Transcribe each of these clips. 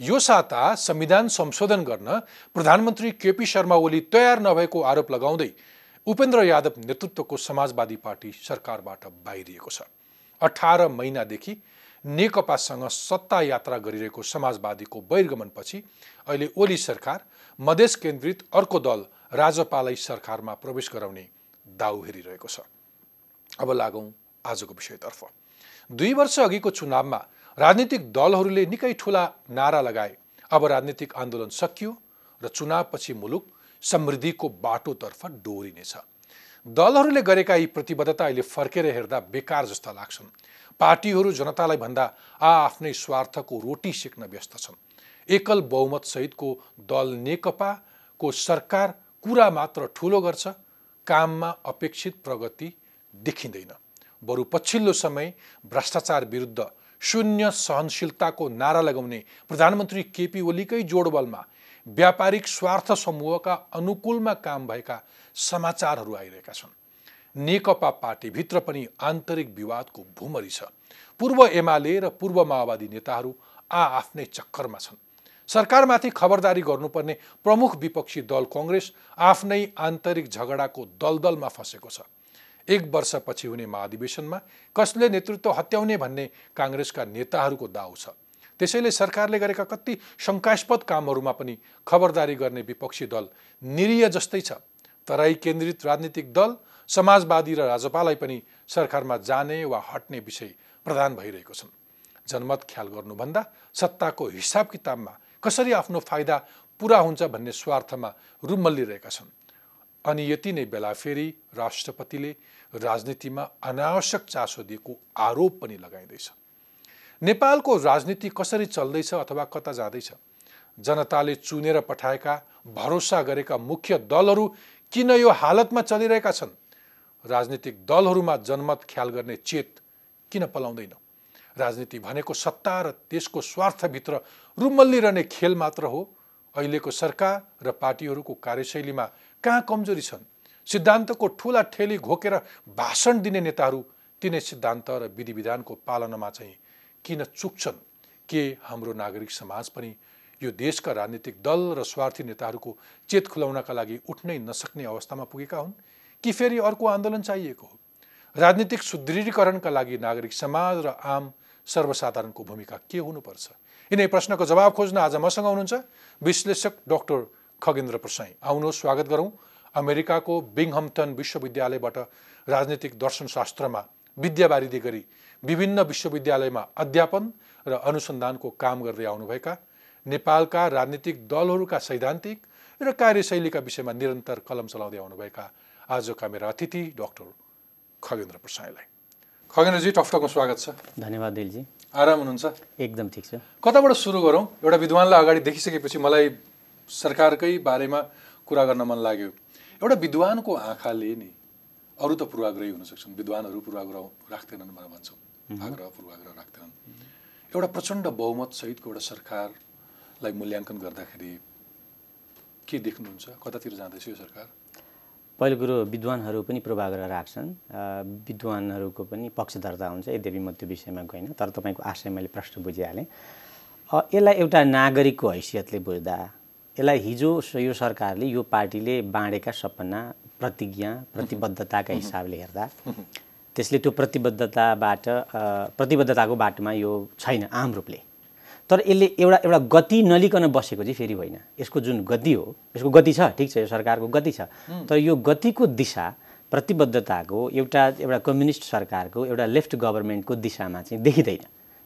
यो साता संविधान संशोधन गर्न प्रधानमन्त्री केपी शर्मा ओली तयार नभएको आरोप लगाउँदै उपेन्द्र यादव नेतृत्वको समाजवादी पार्टी सरकारबाट बाहिरिएको छ। अठार महिनादेखि नेकपासँग सत्ता यात्रा गरिरहेको समाजवादीको बहिर्गमनपछि अहिले ओली सरकार मधेस केन्द्रित अर्को दल राजपालाई सरकारमा प्रवेश गराउने दाउ हेरिरहेको छ। अब लागौँ आजको विषयतर्फ। दुई वर्ष अघिको चुनावमा राजनीतिक दलहरूले निकै ठुला नारा लगाए। अब राजनीतिक आन्दोलन सकियो र चुनावपछि मुलुक समृद्धिको बाटोतर्फ डोरिनेछ। दलहरूले गरेका यी प्रतिबद्धता अहिले फर्केर हेर्दा बेकार जस्ता लाग्छन्। पार्टीहरू जनतालाई भन्दा आ आफ्नै स्वार्थको रोटी सेक्न व्यस्त छन्। एकल बहुमतसहितको दल नेकपाको सरकार कुरा मात्र ठुलो गर्छ काममा अपेक्षित प्रगति देखिँदैन। बरु पछिल्लो समय भ्रष्टाचार विरुद्ध शून्य सहनशीलताको नारा लगाउने प्रधानमन्त्री केपी ओलीकै जोडबलमा व्यापारिक स्वार्थ समूहका अनुकूलमा काम भएका समाचारहरू आइरहेका छन्। नेकपा पार्टीभित्र पनि आन्तरिक विवादको भूमरी छ। पूर्व एमाले र पूर्व माओवादी नेताहरू आ आफ्नै चक्करमा छन्। सरकारमाथि खबरदारी गर्नुपर्ने प्रमुख विपक्षी दल कङ्ग्रेस आफ्नै आन्तरिक झगडाको दलदलमा फँसेको छ। एक वर्षपछि हुने महाधिवेशनमा कसले नेतृत्व हत्याउने भन्ने काङ्ग्रेसका नेताहरूको दाउ छ। त्यसैले सरकारले गरेका कति शङ्कास्पद कामहरूमा पनि खबरदारी गर्ने विपक्षी दल निरीय जस्तै छ। तराई केन्द्रित राजनीतिक दल समाजवादी र राजपालाई पनि सरकारमा जाने वा हट्ने विषय प्रदान भइरहेको छन्। जनमत ख्याल गर्नुभन्दा सत्ताको हिसाब किताबमा कसरी आफ्नो फाइदा पुरा हुन्छ भन्ने स्वार्थमा रुमल्लिरहेका छन्। अनि यति नै बेला फेरि राष्ट्रपतिले राजनीतिमा अनावश्यक चासो दिएको आरोप पनि लगाइँदैछ। नेपालको राजनीति कसरी चल्दैछ अथवा कता जाँदैछ? जनताले चुनेर पठाएका भरोसा गरेका मुख्य दलहरू किन यो हालतमा चलिरहेका छन्? राजनीतिक दलहरूमा जनमत ख्याल गर्ने चेत किन पलाउँदैन? राजनीति भनेको सत्ता र त्यसको स्वार्थभित्र रुमल्लिरहने खेल मात्र हो। अहिलेको सरकार र पार्टीहरूको कार्यशैलीमा कहाँ कमजोरी छन्? सिद्धान्तको ठुला ठेली घोकेर भाषण दिने नेताहरू तिनै सिद्धान्त र विधि विधानको पालनामा चाहिँ किन चुक्छन्? के हाम्रो नागरिक समाज पनि यो देशका राजनीतिक दल र स्वार्थी नेताहरूको चेत खुलाउनका लागि उठ्नै नसक्ने अवस्थामा पुगेका हुन्? कि फेरि अर्को आन्दोलन चाहिएको हो? राजनीतिक सुदृढीकरणका लागि नागरिक समाज र आम सर्वसाधारणको भूमिका के हुनुपर्छ? यिनै प्रश्नको जवाब खोज्न आज मसँग हुनुहुन्छ विश्लेषक डक्टर खगेन्द्र प्रसाई आउनुहोस् स्वागत गरौँ। अमेरिकाको बिङहम्टन विश्वविद्यालयबाट राजनीतिक दर्शनशास्त्रमा विद्यावारिधि गरी विभिन्न विश्वविद्यालयमा अध्यापन र अनुसन्धानको काम गर्दै आउनुभएका नेपालका राजनीतिक दलहरूका सैद्धान्तिक र कार्यशैलीका विषयमा निरन्तर कलम चलाउँदै आउनुभएका आजका मेरा अतिथि डक्टर खगेन्द्र प्रसाईलाई। खगेन्द्रजी टकटकमा स्वागत छ। धन्यवाद दिलजी। आराम हुनुहुन्छ? एकदम ठिक छ। कताबाट सुरु गरौँ? एउटा विद्वानलाई अगाडि देखिसकेपछि मलाई सरकारकै बारेमा कुरा गर्न मन लाग्यो। एउटा विद्वानको आँखाले नि अरू त पूर्वाग्रही हुन सक्छन्। विद्वानहरू पूर्वाग्रह राख्दैनन् भनेर भन्छौँ। आग्रह पूर्वाग्रह राख्दैनन्। एउटा प्रचण्ड बहुमत सहितको एउटा सरकारलाई मूल्याङ्कन गर्दाखेरि के देख्नुहुन्छ? कतातिर जाँदैछ यो सरकार? पहिलो कुरो विद्वानहरू पनि पूर्वाग्रह राख्छन्। विद्वानहरूको पनि पक्षधर्ता हुन्छ। यद्यपि म त्यो विषयमा गइनँ तर तपाईँको आशय मैले प्रश्न बुझिहालेँ। यसलाई एउटा नागरिकको हैसियतले बुझ्दा यसलाई हिजो यो सरकारले यो पार्टीले बाँडेका सपना प्रतिज्ञा प्रतिबद्धताका हिसाबले हेर्दा त्यसले त्यो प्रतिबद्धताबाट प्रतिबद्धताको बाटोमा यो छैन आम रूपले। तर यसले एउटा एउटा गति नलिकन बसेको चाहिँ फेरि होइन। यसको जुन गति हो यसको गति छ ठिक छ यो सरकारको गति छ। तर यो गतिको दिशा प्रतिबद्धताको एउटा एउटा कम्युनिस्ट सरकारको एउटा लेफ्ट गभर्मेन्टको दिशामा चाहिँ देखिँदैन।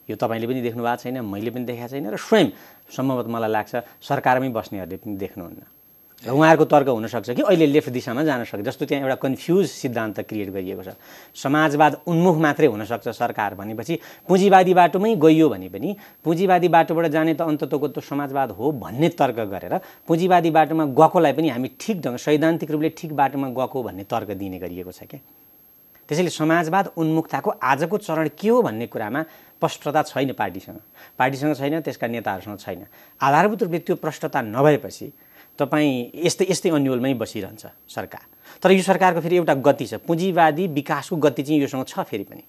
यो तपाईँले पनि देख्नु भएको छैन मैले पनि देखाएको छैन र स्वयं सम्भवतः मलाई लाग्छ सरकारमै बस्नेहरूले पनि देख्नुहुन्न। र उहाँहरूको तर्क हुनसक्छ कि अहिले लेफ्ट दिशामा जान सक्छ। जस्तो त्यहाँ एउटा कन्फ्युज सिद्धान्त क्रिएट गरिएको छ। समाजवाद उन्मुख मात्रै हुनसक्छ सरकार भनेपछि पुँजीवादी बाटोमै गइयो भने पनि पुँजीवादी बाटोबाट जाने त अन्ततको त समाजवाद हो भन्ने तर्क गरेर पुँजीवादी बाटोमा गएकोलाई पनि हामी ठिक ढङ्ग सैद्धान्तिक रूपले ठिक बाटोमा गएको भन्ने तर्क दिने गरिएको छ क्या। त्यसैले समाजवाद उन्मुक्ताको आजको चरण के हो भन्ने कुरामा स्पष्टता छैन पार्टीसँग। पार्टीसँग छैन त्यसका नेताहरूसँग छैन। आधारभूत रूपले त्यो प्रष्टता नभएपछि तपाईँ यस्तै यस्तै अन्यलमै बसिरहन्छ सरकार। तर यो सरकारको फेरि एउटा गति छ। पुँजीवादी विकासको गति चाहिँ योसँग छ फेरि पनि।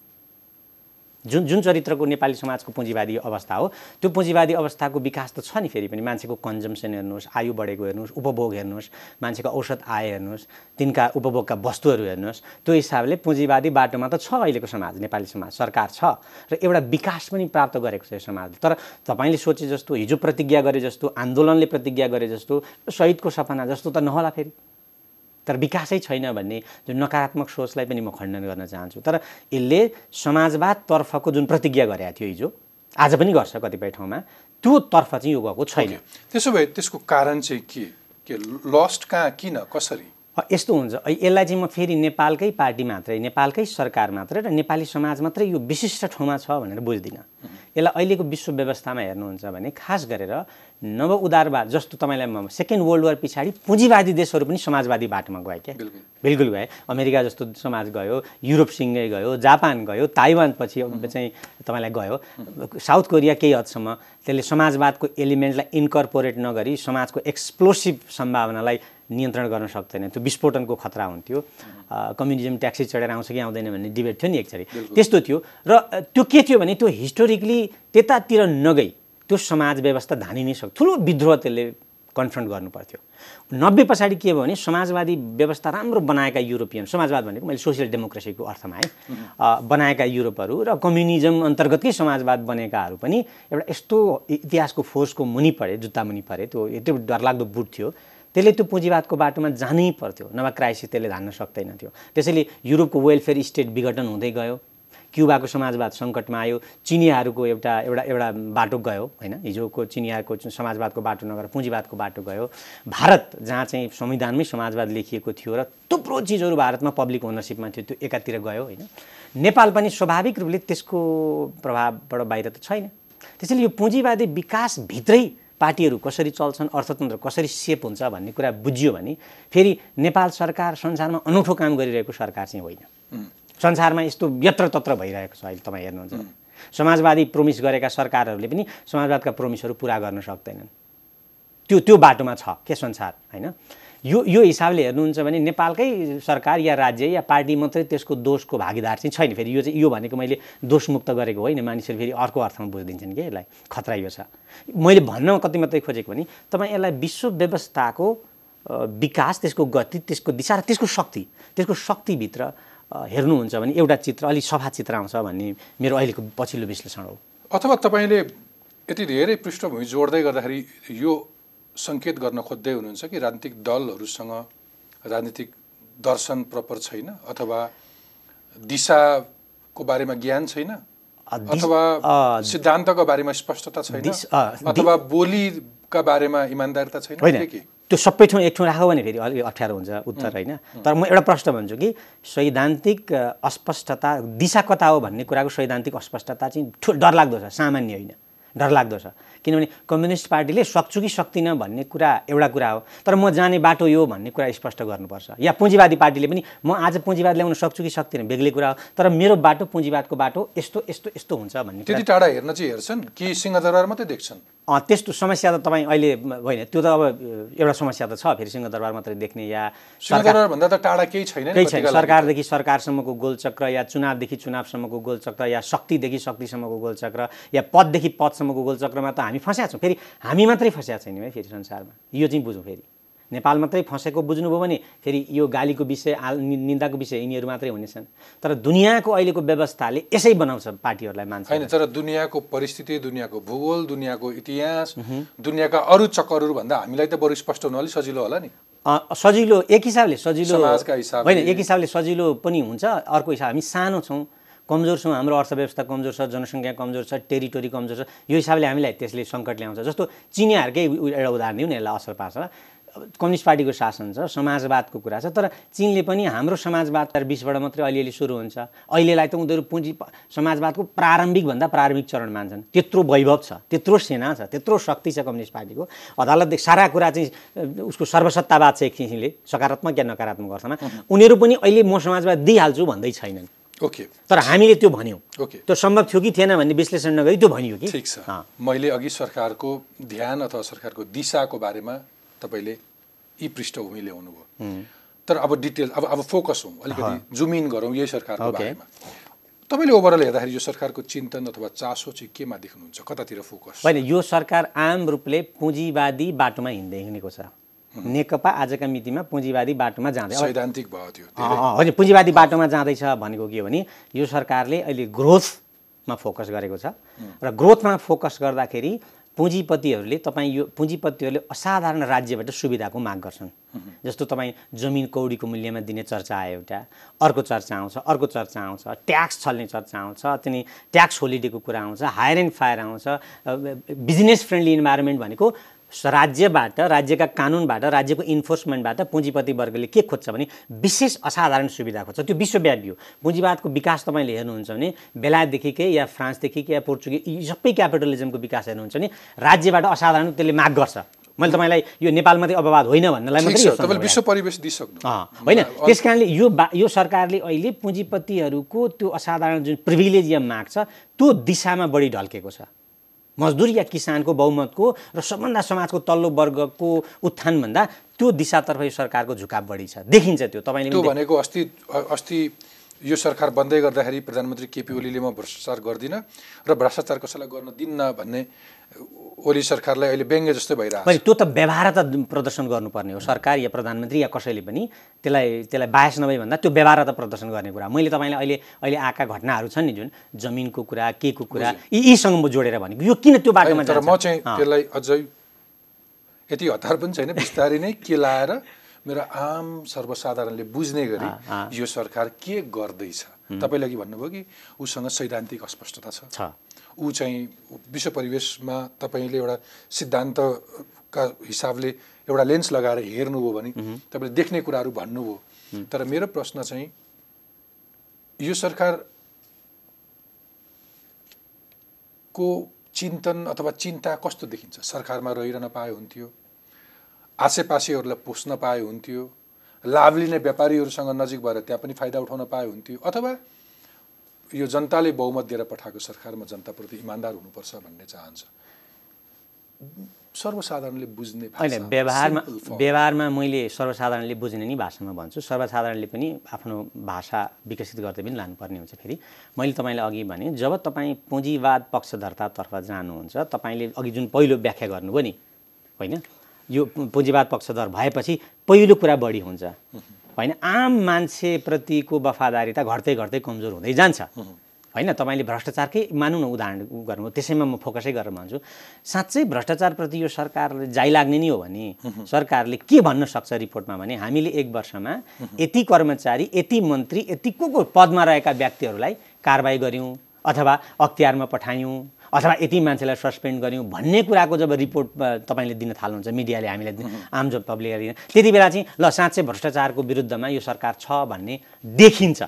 जुन जुन चरित्रको नेपाली समाजको पुँजीवादी अवस्था हो त्यो पुँजीवादी अवस्थाको विकास त छ नि फेरि पनि। मान्छेको कन्जम्सन हेर्नुहोस् आयु बढेको हेर्नुहोस् उपभोग हेर्नुहोस् मान्छेको औषध आय हेर्नुहोस् तिनका उपभोगका वस्तुहरू हेर्नुहोस् त्यो हिसाबले पुँजीवादी बाटोमा त छ अहिलेको समाज नेपाली समाज सरकार छ र एउटा विकास पनि प्राप्त गरेको छ यो समाजले। तर तपाईँले सोचे जस्तो हिजो प्रतिज्ञा गरे जस्तो आन्दोलनले प्रतिज्ञा गरे जस्तो शहीदको सपना जस्तो त नहोला फेरि। तर विकासै छैन भन्ने जुन नकारात्मक सोचलाई पनि म खण्डन गर्न चाहन्छु। तर यसले समाजवादतर्फको जुन प्रतिज्ञा गरेका थियो हिजो आज पनि गर्छ कतिपय ठाउँमा त्यो तर्फ चाहिँ यो गएको छैन। त्यसो भए त्यसको कारण चाहिँ के? के लस्ट कहाँ किन कसरी? यस्तो हुन्छ। यसलाई चाहिँ म फेरि नेपालकै पार्टी मात्रै नेपालकै सरकार मात्रै र नेपाली समाज मात्रै यो विशिष्ट ठाउँमा छ भनेर बुझ्दिनँ। यसलाई अहिलेको विश्व व्यवस्थामा हेर्नुहुन्छ भने खास गरेर नव उदारवाद जस्तो तपाईँलाई सेकेन्ड वर्ल्ड वार पछाडि पुँजीवादी देशहरू पनि समाजवादी बाटोमा गए क्या। बिल्कुल। गए। अमेरिका जस्तो समाज गयो युरोपसँगै गयो जापान गयो ताइवान पछि चाहिँ तपाईँलाई गयो। साउथ कोरिया केही हदसम्म त्यसले समाजवादको एलिमेन्टलाई इन्कर्पोरेट नगरी समाजको एक्सप्लोसिभ सम्भावनालाई नियन्त्रण गर्न सक्दैन। त्यो विस्फोटनको खतरा हुन्थ्यो। कम्युनिजम ट्याक्सी चढेर आउँछ कि आउँदैन भन्ने डिबेट थियो नि एकचोटि त्यस्तो थियो। र त्यो के थियो भने त्यो हिस्टोरिकली त्यतातिर नगई। त्यो समाज व्यवस्था धानी नै सक्छ ठुलो विद्रोह त्यसले कन्फ्रन्ट गर्नु पर्थ्यो नब्बे पछाडि के भयो भने समाजवादी व्यवस्था राम्रो बनाएका युरोपियन समाजवाद भनेको मैले सोसियल डेमोक्रेसीको अर्थमा है बनाएका युरोपहरू र कम्युनिजम अन्तर्गतकै समाजवाद बनेकाहरू पनि एउटा यस्तो इतिहासको फोर्सको मुनि परे जुत्ता मुनि परे त्यो त्यो डरलाग्दो बुट थियो। त्यसले त्यो पुँजीवादको बाटोमा जानै पर्थ्यो नभए क्राइसिस त्यसले धान्न सक्दैन थियो। त्यसैले युरोपको वेलफेयर स्टेट विघटन हुँदै गयो। क्युबाको समाजवाद सङ्कटमा आयो चिनियाहरूको एउटा एउटा एउटा बाटो गयो होइन? हिजोको चिनियाको समाजवादको बाटो नगएर पुँजीवादको बाटो गयो। भारत जहाँ चाहिँ संविधानमै समाजवाद लेखिएको थियो र थुप्रो चिजहरू भारतमा पब्लिक ओनरसिपमा थियो त्यो एकातिर गयो होइन? नेपाल पनि स्वाभाविक रूपले त्यसको प्रभावबाट बाहिर त छैन। त्यसैले यो पुँजीवादी विकासभित्रै पार्टीहरू कसरी चल्छन् अर्थतन्त्र कसरी सेप हुन्छ भन्ने कुरा बुझियो भने फेरि नेपाल सरकार संसारमा अनौठो काम गरिरहेको सरकार चाहिँ होइन। संसारमा यस्तो यत्र तत्र भइरहेको छ अहिले तपाईँ हेर्नुहुन्छ। समाजवादी प्रोमिस गरेका सरकारहरूले पनि समाजवादका प्रोमिसहरू पुरा गर्न सक्दैनन्। त्यो त्यो बाटोमा छ के संसार होइन? यो यो हिसाबले हेर्नुहुन्छ भने नेपालकै सरकार या राज्य या पार्टी मात्रै त्यसको दोषको भागीदार चाहिँ छैन। फेरि यो चाहिँ यो भनेको मैले दोषमुक्त गरेको होइन। मानिसहरू फेरि अर्को अर्थमा बुझिदिन्छन् कि यसलाई। खतरा यो छ। मैले भन्न कति मात्रै खोजेको भने तपाईँ यसलाई विश्व व्यवस्थाको विकास त्यसको गति त्यसको दिशा र त्यसको शक्ति त्यसको शक्तिभित्र हेर्नुहुन्छ भने एउटा चित्र अलिक सफा चित्र आउँछ भन्ने मेरो अहिलेको पछिल्लो विश्लेषण हो। अथवा तपाईँले यति धेरै पृष्ठभूमि जोड्दै गर्दाखेरि यो सङ्केत गर्न खोज्दै हुनुहुन्छ कि राजनीतिक दलहरूसँग राजनीतिक दर्शन प्रपर छैन अथवा दिशाको बारेमा ज्ञान छैन? अथवा सिद्धान्तको बारेमा स्पष्टता छैन? अथवा बोलीका बारेमा इमान्दारिता छैन? कि? त्यो सबै ठाउँ एक ठाउँ राख्यो भने फेरि अलिक अप्ठ्यारो हुन्छ उत्तर होइन। तर म एउटा प्रश्न भन्छु कि सैद्धान्तिक अस्पष्टता दिशा कता हो भन्ने कुराको सैद्धान्तिक अस्पष्टता चाहिँ ठु डरलाग्दो छ सामान्य होइन। डरलाग्दो छ। किनभने कम्युनिस्ट पार्टीले सक्छु कि सक्दिनँ भन्ने कुरा एउटा कुरा हो। तर म जाने बाटो यो भन्ने कुरा स्पष्ट गर्नुपर्छ। या पुँजीवादी पार्टीले पनि म आज पुँजीवाद ल्याउन सक्छु कि सक्दिनँ बेग्लै कुरा हो। तर मेरो बाटो पुँजीवादको बाटो यस्तो यस्तो यस्तो हुन्छ भन्ने त्यति टाढा हेर्न चाहिँ हेर्छन् कि सिंहदरबार मात्रै देख्छन्? त्यस्तो समस्या त तपाईँ अहिले होइन त्यो त अब एउटा समस्या त छ फेरि सिंहदरबार मात्रै देख्ने या भन्दा त टाढा केही छैन केही छैन। सरकारदेखि सरकारसम्मको गोलचक्र या चुनावदेखि चुनावसम्मको गोलचक्र या शक्तिदेखि शक्तिसम्मको गोलचक्र या पददेखि पदसम्मको गोलचक्रमा त हामी फँस्या छौँ। फेरि हामी मात्रै फँस्या छैनौँ है फेरि संसारमा। यो चाहिँ बुझौँ फेरि। नेपाल मात्रै फँसेको बुझ्नुभयो भने फेरि यो गालीको विषय आल निन्दाको विषय यिनीहरू मात्रै हुनेछन्। तर दुनियाँको अहिलेको व्यवस्थाले यसै बनाउँछ पार्टीहरूलाई मान्छ होइन तर दुनियाँको परिस्थिति दुनियाँको भूगोल दुनियाँको इतिहास दुनियाँका अरू चक्करहरू भन्दा हामीलाई त बरु स्पष्ट हुनु अलिक सजिलो होला नि। सजिलो एक हिसाबले सजिलो होइन एक हिसाबले सजिलो पनि हुन्छ। अर्को हिसाब हामी सानो छौँ। कमजोर छौँ हाम्रो अर्थव्यवस्था कमजोर छ जनसङ्ख्या कमजोर छ टेरिटोरी कमजोर छ। यो हिसाबले हामीलाई त्यसले सङ्कट ल्याउँछ। जस्तो चिनियाहरूकै एउटा उदाहरण दिउँ न यसलाई असर पार्छ। कम्युनिस्ट पार्टीको शासन छ समाजवादको कुरा छ तर चिनले पनि हाम्रो समाजवाद बिसबाट मात्रै अलिअलि सुरु हुन्छ। अहिलेलाई त उनीहरू पुँजी समाजवादको प्रारम्भिकभन्दा प्रारम्भिक चरण मान्छन्। त्यत्रो वैभव छ त्यत्रो सेना छ त्यत्रो शक्ति छ कम्युनिस्ट पार्टीको। अदालतदेखि सारा कुरा चाहिँ उसको सर्वसत्तावाद छ एक किसिमले सकारात्मक या नकारात्मक अर्थमा। उनीहरू पनि अहिले म समाजवाद दिइहाल्छु भन्दै छैनन्। ओके। तर हामीले त्यो भन्यौँ। ओके। त्यो सम्भव थियो कि थिएन भन्ने विश्लेषण नगरी त्यो भनियो कि? ठिक छ। मैले अघि सरकारको ध्यान अथवा सरकारको दिशाको बारेमा तपाईँले यी पृष्ठभूमि ल्याउनु भयो तर अब डिटेल अब अब फोकस हौँ। अलिकति जुम इन गरौँ यही सरकारको। बारेमा। तपाईँले ओभरअल हेर्दाखेरि यो सरकारको चिन्तन अथवा चासो चाहिँ केमा देख्नुहुन्छ? कतातिर फोकस? होइन यो सरकार आम रूपले पुँजीवादी बाटोमा हिँड्दै हिँडेको छ। नेकपा आजका मितिमा पुँजीवादी बाटोमा जाँदै सैद्धान्तिक भयो त्यो होइन पुँजीवादी बाटोमा जाँदैछ भनेको के हो भने यो सरकारले अहिले ग्रोथमा फोकस गरेको छ। र ग्रोथमा फोकस गर्दाखेरि पुँजीपतिहरूले तपाईँ यो पुँजीपतिहरूले असाधारण राज्यबाट सुविधाको माग गर्छन्। जस्तो तपाईँ जमिन कौडीको मूल्यमा दिने चर्चा आयो एउटा अर्को चर्चा आउँछ अर्को चर्चा आउँछ ट्याक्स छल्ने चर्चा आउँछ त्यहाँदेखि ट्याक्स होलिडेको कुरा आउँछ हायर एन्ड फायर आउँछ बिजनेस फ्रेन्डली इन्भाइरोमेन्ट भनेको राज्यबाट राज्यका कानुनबाट राज्यको इन्फोर्समेन्टबाट पुँजीपति वर्गले के खोज्छ भने विशेष असाधारण सुविधा खोज्छ। त्यो विश्वव्यापी हो। पुँजीवादको विकास तपाईँले हेर्नुहुन्छ भने बेलायतदेखिकै या फ्रान्सदेखिकै या पोर्चुगिज यी सबै क्यापिटलिजमको विकास हेर्नुहुन्छ भने राज्यबाट असाधारण त्यसले माग गर्छ। मैले तपाईँलाई यो नेपाल मात्रै अपवाद होइन भन्नलाई मात्रै विश्व परिवेश दिइसक्नु। होइन। त्यस कारणले यो बा यो सरकारले अहिले पुँजीपतिहरूको त्यो असाधारण जुन प्रिभिलेज या माग छ त्यो दिशामा बढी ढल्केको छ। मजदुर या किसानको बहुमतको र सबभन्दा समाजको तल्लो वर्गको उत्थानभन्दा त्यो दिशातर्फ यो सरकारको झुकाव बढी छ। देखिन्छ त्यो तपाईँले भनेको अस्ति अस्ति यो सरकार बन्दै गर्दाखेरि प्रधानमन्त्री केपी ओलीले म भ्रष्टाचार गर्दिनँ र भ्रष्टाचार कसैलाई गर्न दिन्न भन्ने ओली सरकारलाई अहिले व्यङ्ग्य जस्तै भइरहेको मैले त्यो त व्यवहार त प्रदर्शन गर्नुपर्ने हो। सरकार या प्रधानमन्त्री या कसैले पनि त्यसलाई त्यसलाई बायस नभई भन्दा त्यो व्यवहार त प्रदर्शन गर्ने कुरा मैले तपाईँलाई अहिले अहिले आएका घटनाहरू छन् नि जुन जमिनको कुरा के को कुरा यी यीसँग म जोडेर भनेको। यो किन त्यो बाटोमा तर? म चाहिँ। त्यसलाई अझै यति हतार पनि छैन बिस्तारै नै के लाएर मेरो आम सर्वसाधारणले बुझ्ने गरी यो सरकार के गर्दैछ? तपाईँले अघि भन्नुभयो कि उसँग सैद्धान्तिक अस्पष्टता छ। छ। ऊ चाहिँ विश्व परिवेशमा तपाईँले एउटा सिद्धान्तका हिसाबले एउटा लेन्स लगाएर हेर्नुभयो भने तपाईँले देख्ने कुराहरू भन्नुभयो तर मेरो प्रश्न चाहिँ यो सरकारको चिन्तन अथवा चिन्ता कस्तो देखिन्छ? सरकारमा रहिरहन पाए हुन्थ्यो आसेपासेहरूलाई पोस्न पाए हुन्थ्यो लाभ लिने व्यापारीहरूसँग नजिक भएर त्यहाँ पनि फाइदा उठाउन पाए हुन्थ्यो अथवा यो जनताले बहुमत दिएर पठाएको सरकारमा जनताप्रति इमान्दार हुनुपर्छ भन्ने चाहन्छ। सर्वसाधारणले बुझ्ने भाषा, होइन व्यवहारमा। व्यवहारमा मैले सर्वसाधारणले बुझ्ने नि भाषामा भन्छु। सर्वसाधारणले पनि आफ्नो भाषा विकसित गर्दै पनि लानुपर्ने हुन्छ फेरि। मैले तपाईँलाई अघि भने जब तपाईँ पुँजीवाद पक्षधर्तातर्फ जानुहुन्छ तपाईँले अघि जुन पहिलो व्याख्या गर्नुभयो नि होइन? यो पुँजीवाद पक्षधर भएपछि पहिलो कुरा बढी हुन्छ। होइन आम मान्छेप्रतिको वफादारिता घट्दै घट्दै कमजोर हुँदै जान्छ। होइन तपाईँले भ्रष्टाचारकै मानौँ न उदाहरण गर्नु त्यसैमा म फोकसै गरेर भन्छु। साँच्चै भ्रष्टाचारप्रति यो सरकारले जाइ लाग्ने नै हो भने सरकारले के भन्न सक्छ रिपोर्टमा भने हामीले एक वर्षमा यति कर्मचारी यति मन्त्री यति को को पदमा रहेका व्यक्तिहरूलाई कारवाही गऱ्यौँ अथवा अख्तियारमा पठायौँ। अथवा यति मान्छेलाई सस्पेन्ड गऱ्यौँ भन्ने कुराको जब रिपोर्ट तपाईँले दिन थाल्नुहुन्छ मिडियाले हामीलाई आम जन पब्लिकले दिन। त्यति बेला चाहिँ ल साँच्चै भ्रष्टाचारको विरुद्धमा यो सरकार छ भन्ने देखिन्छ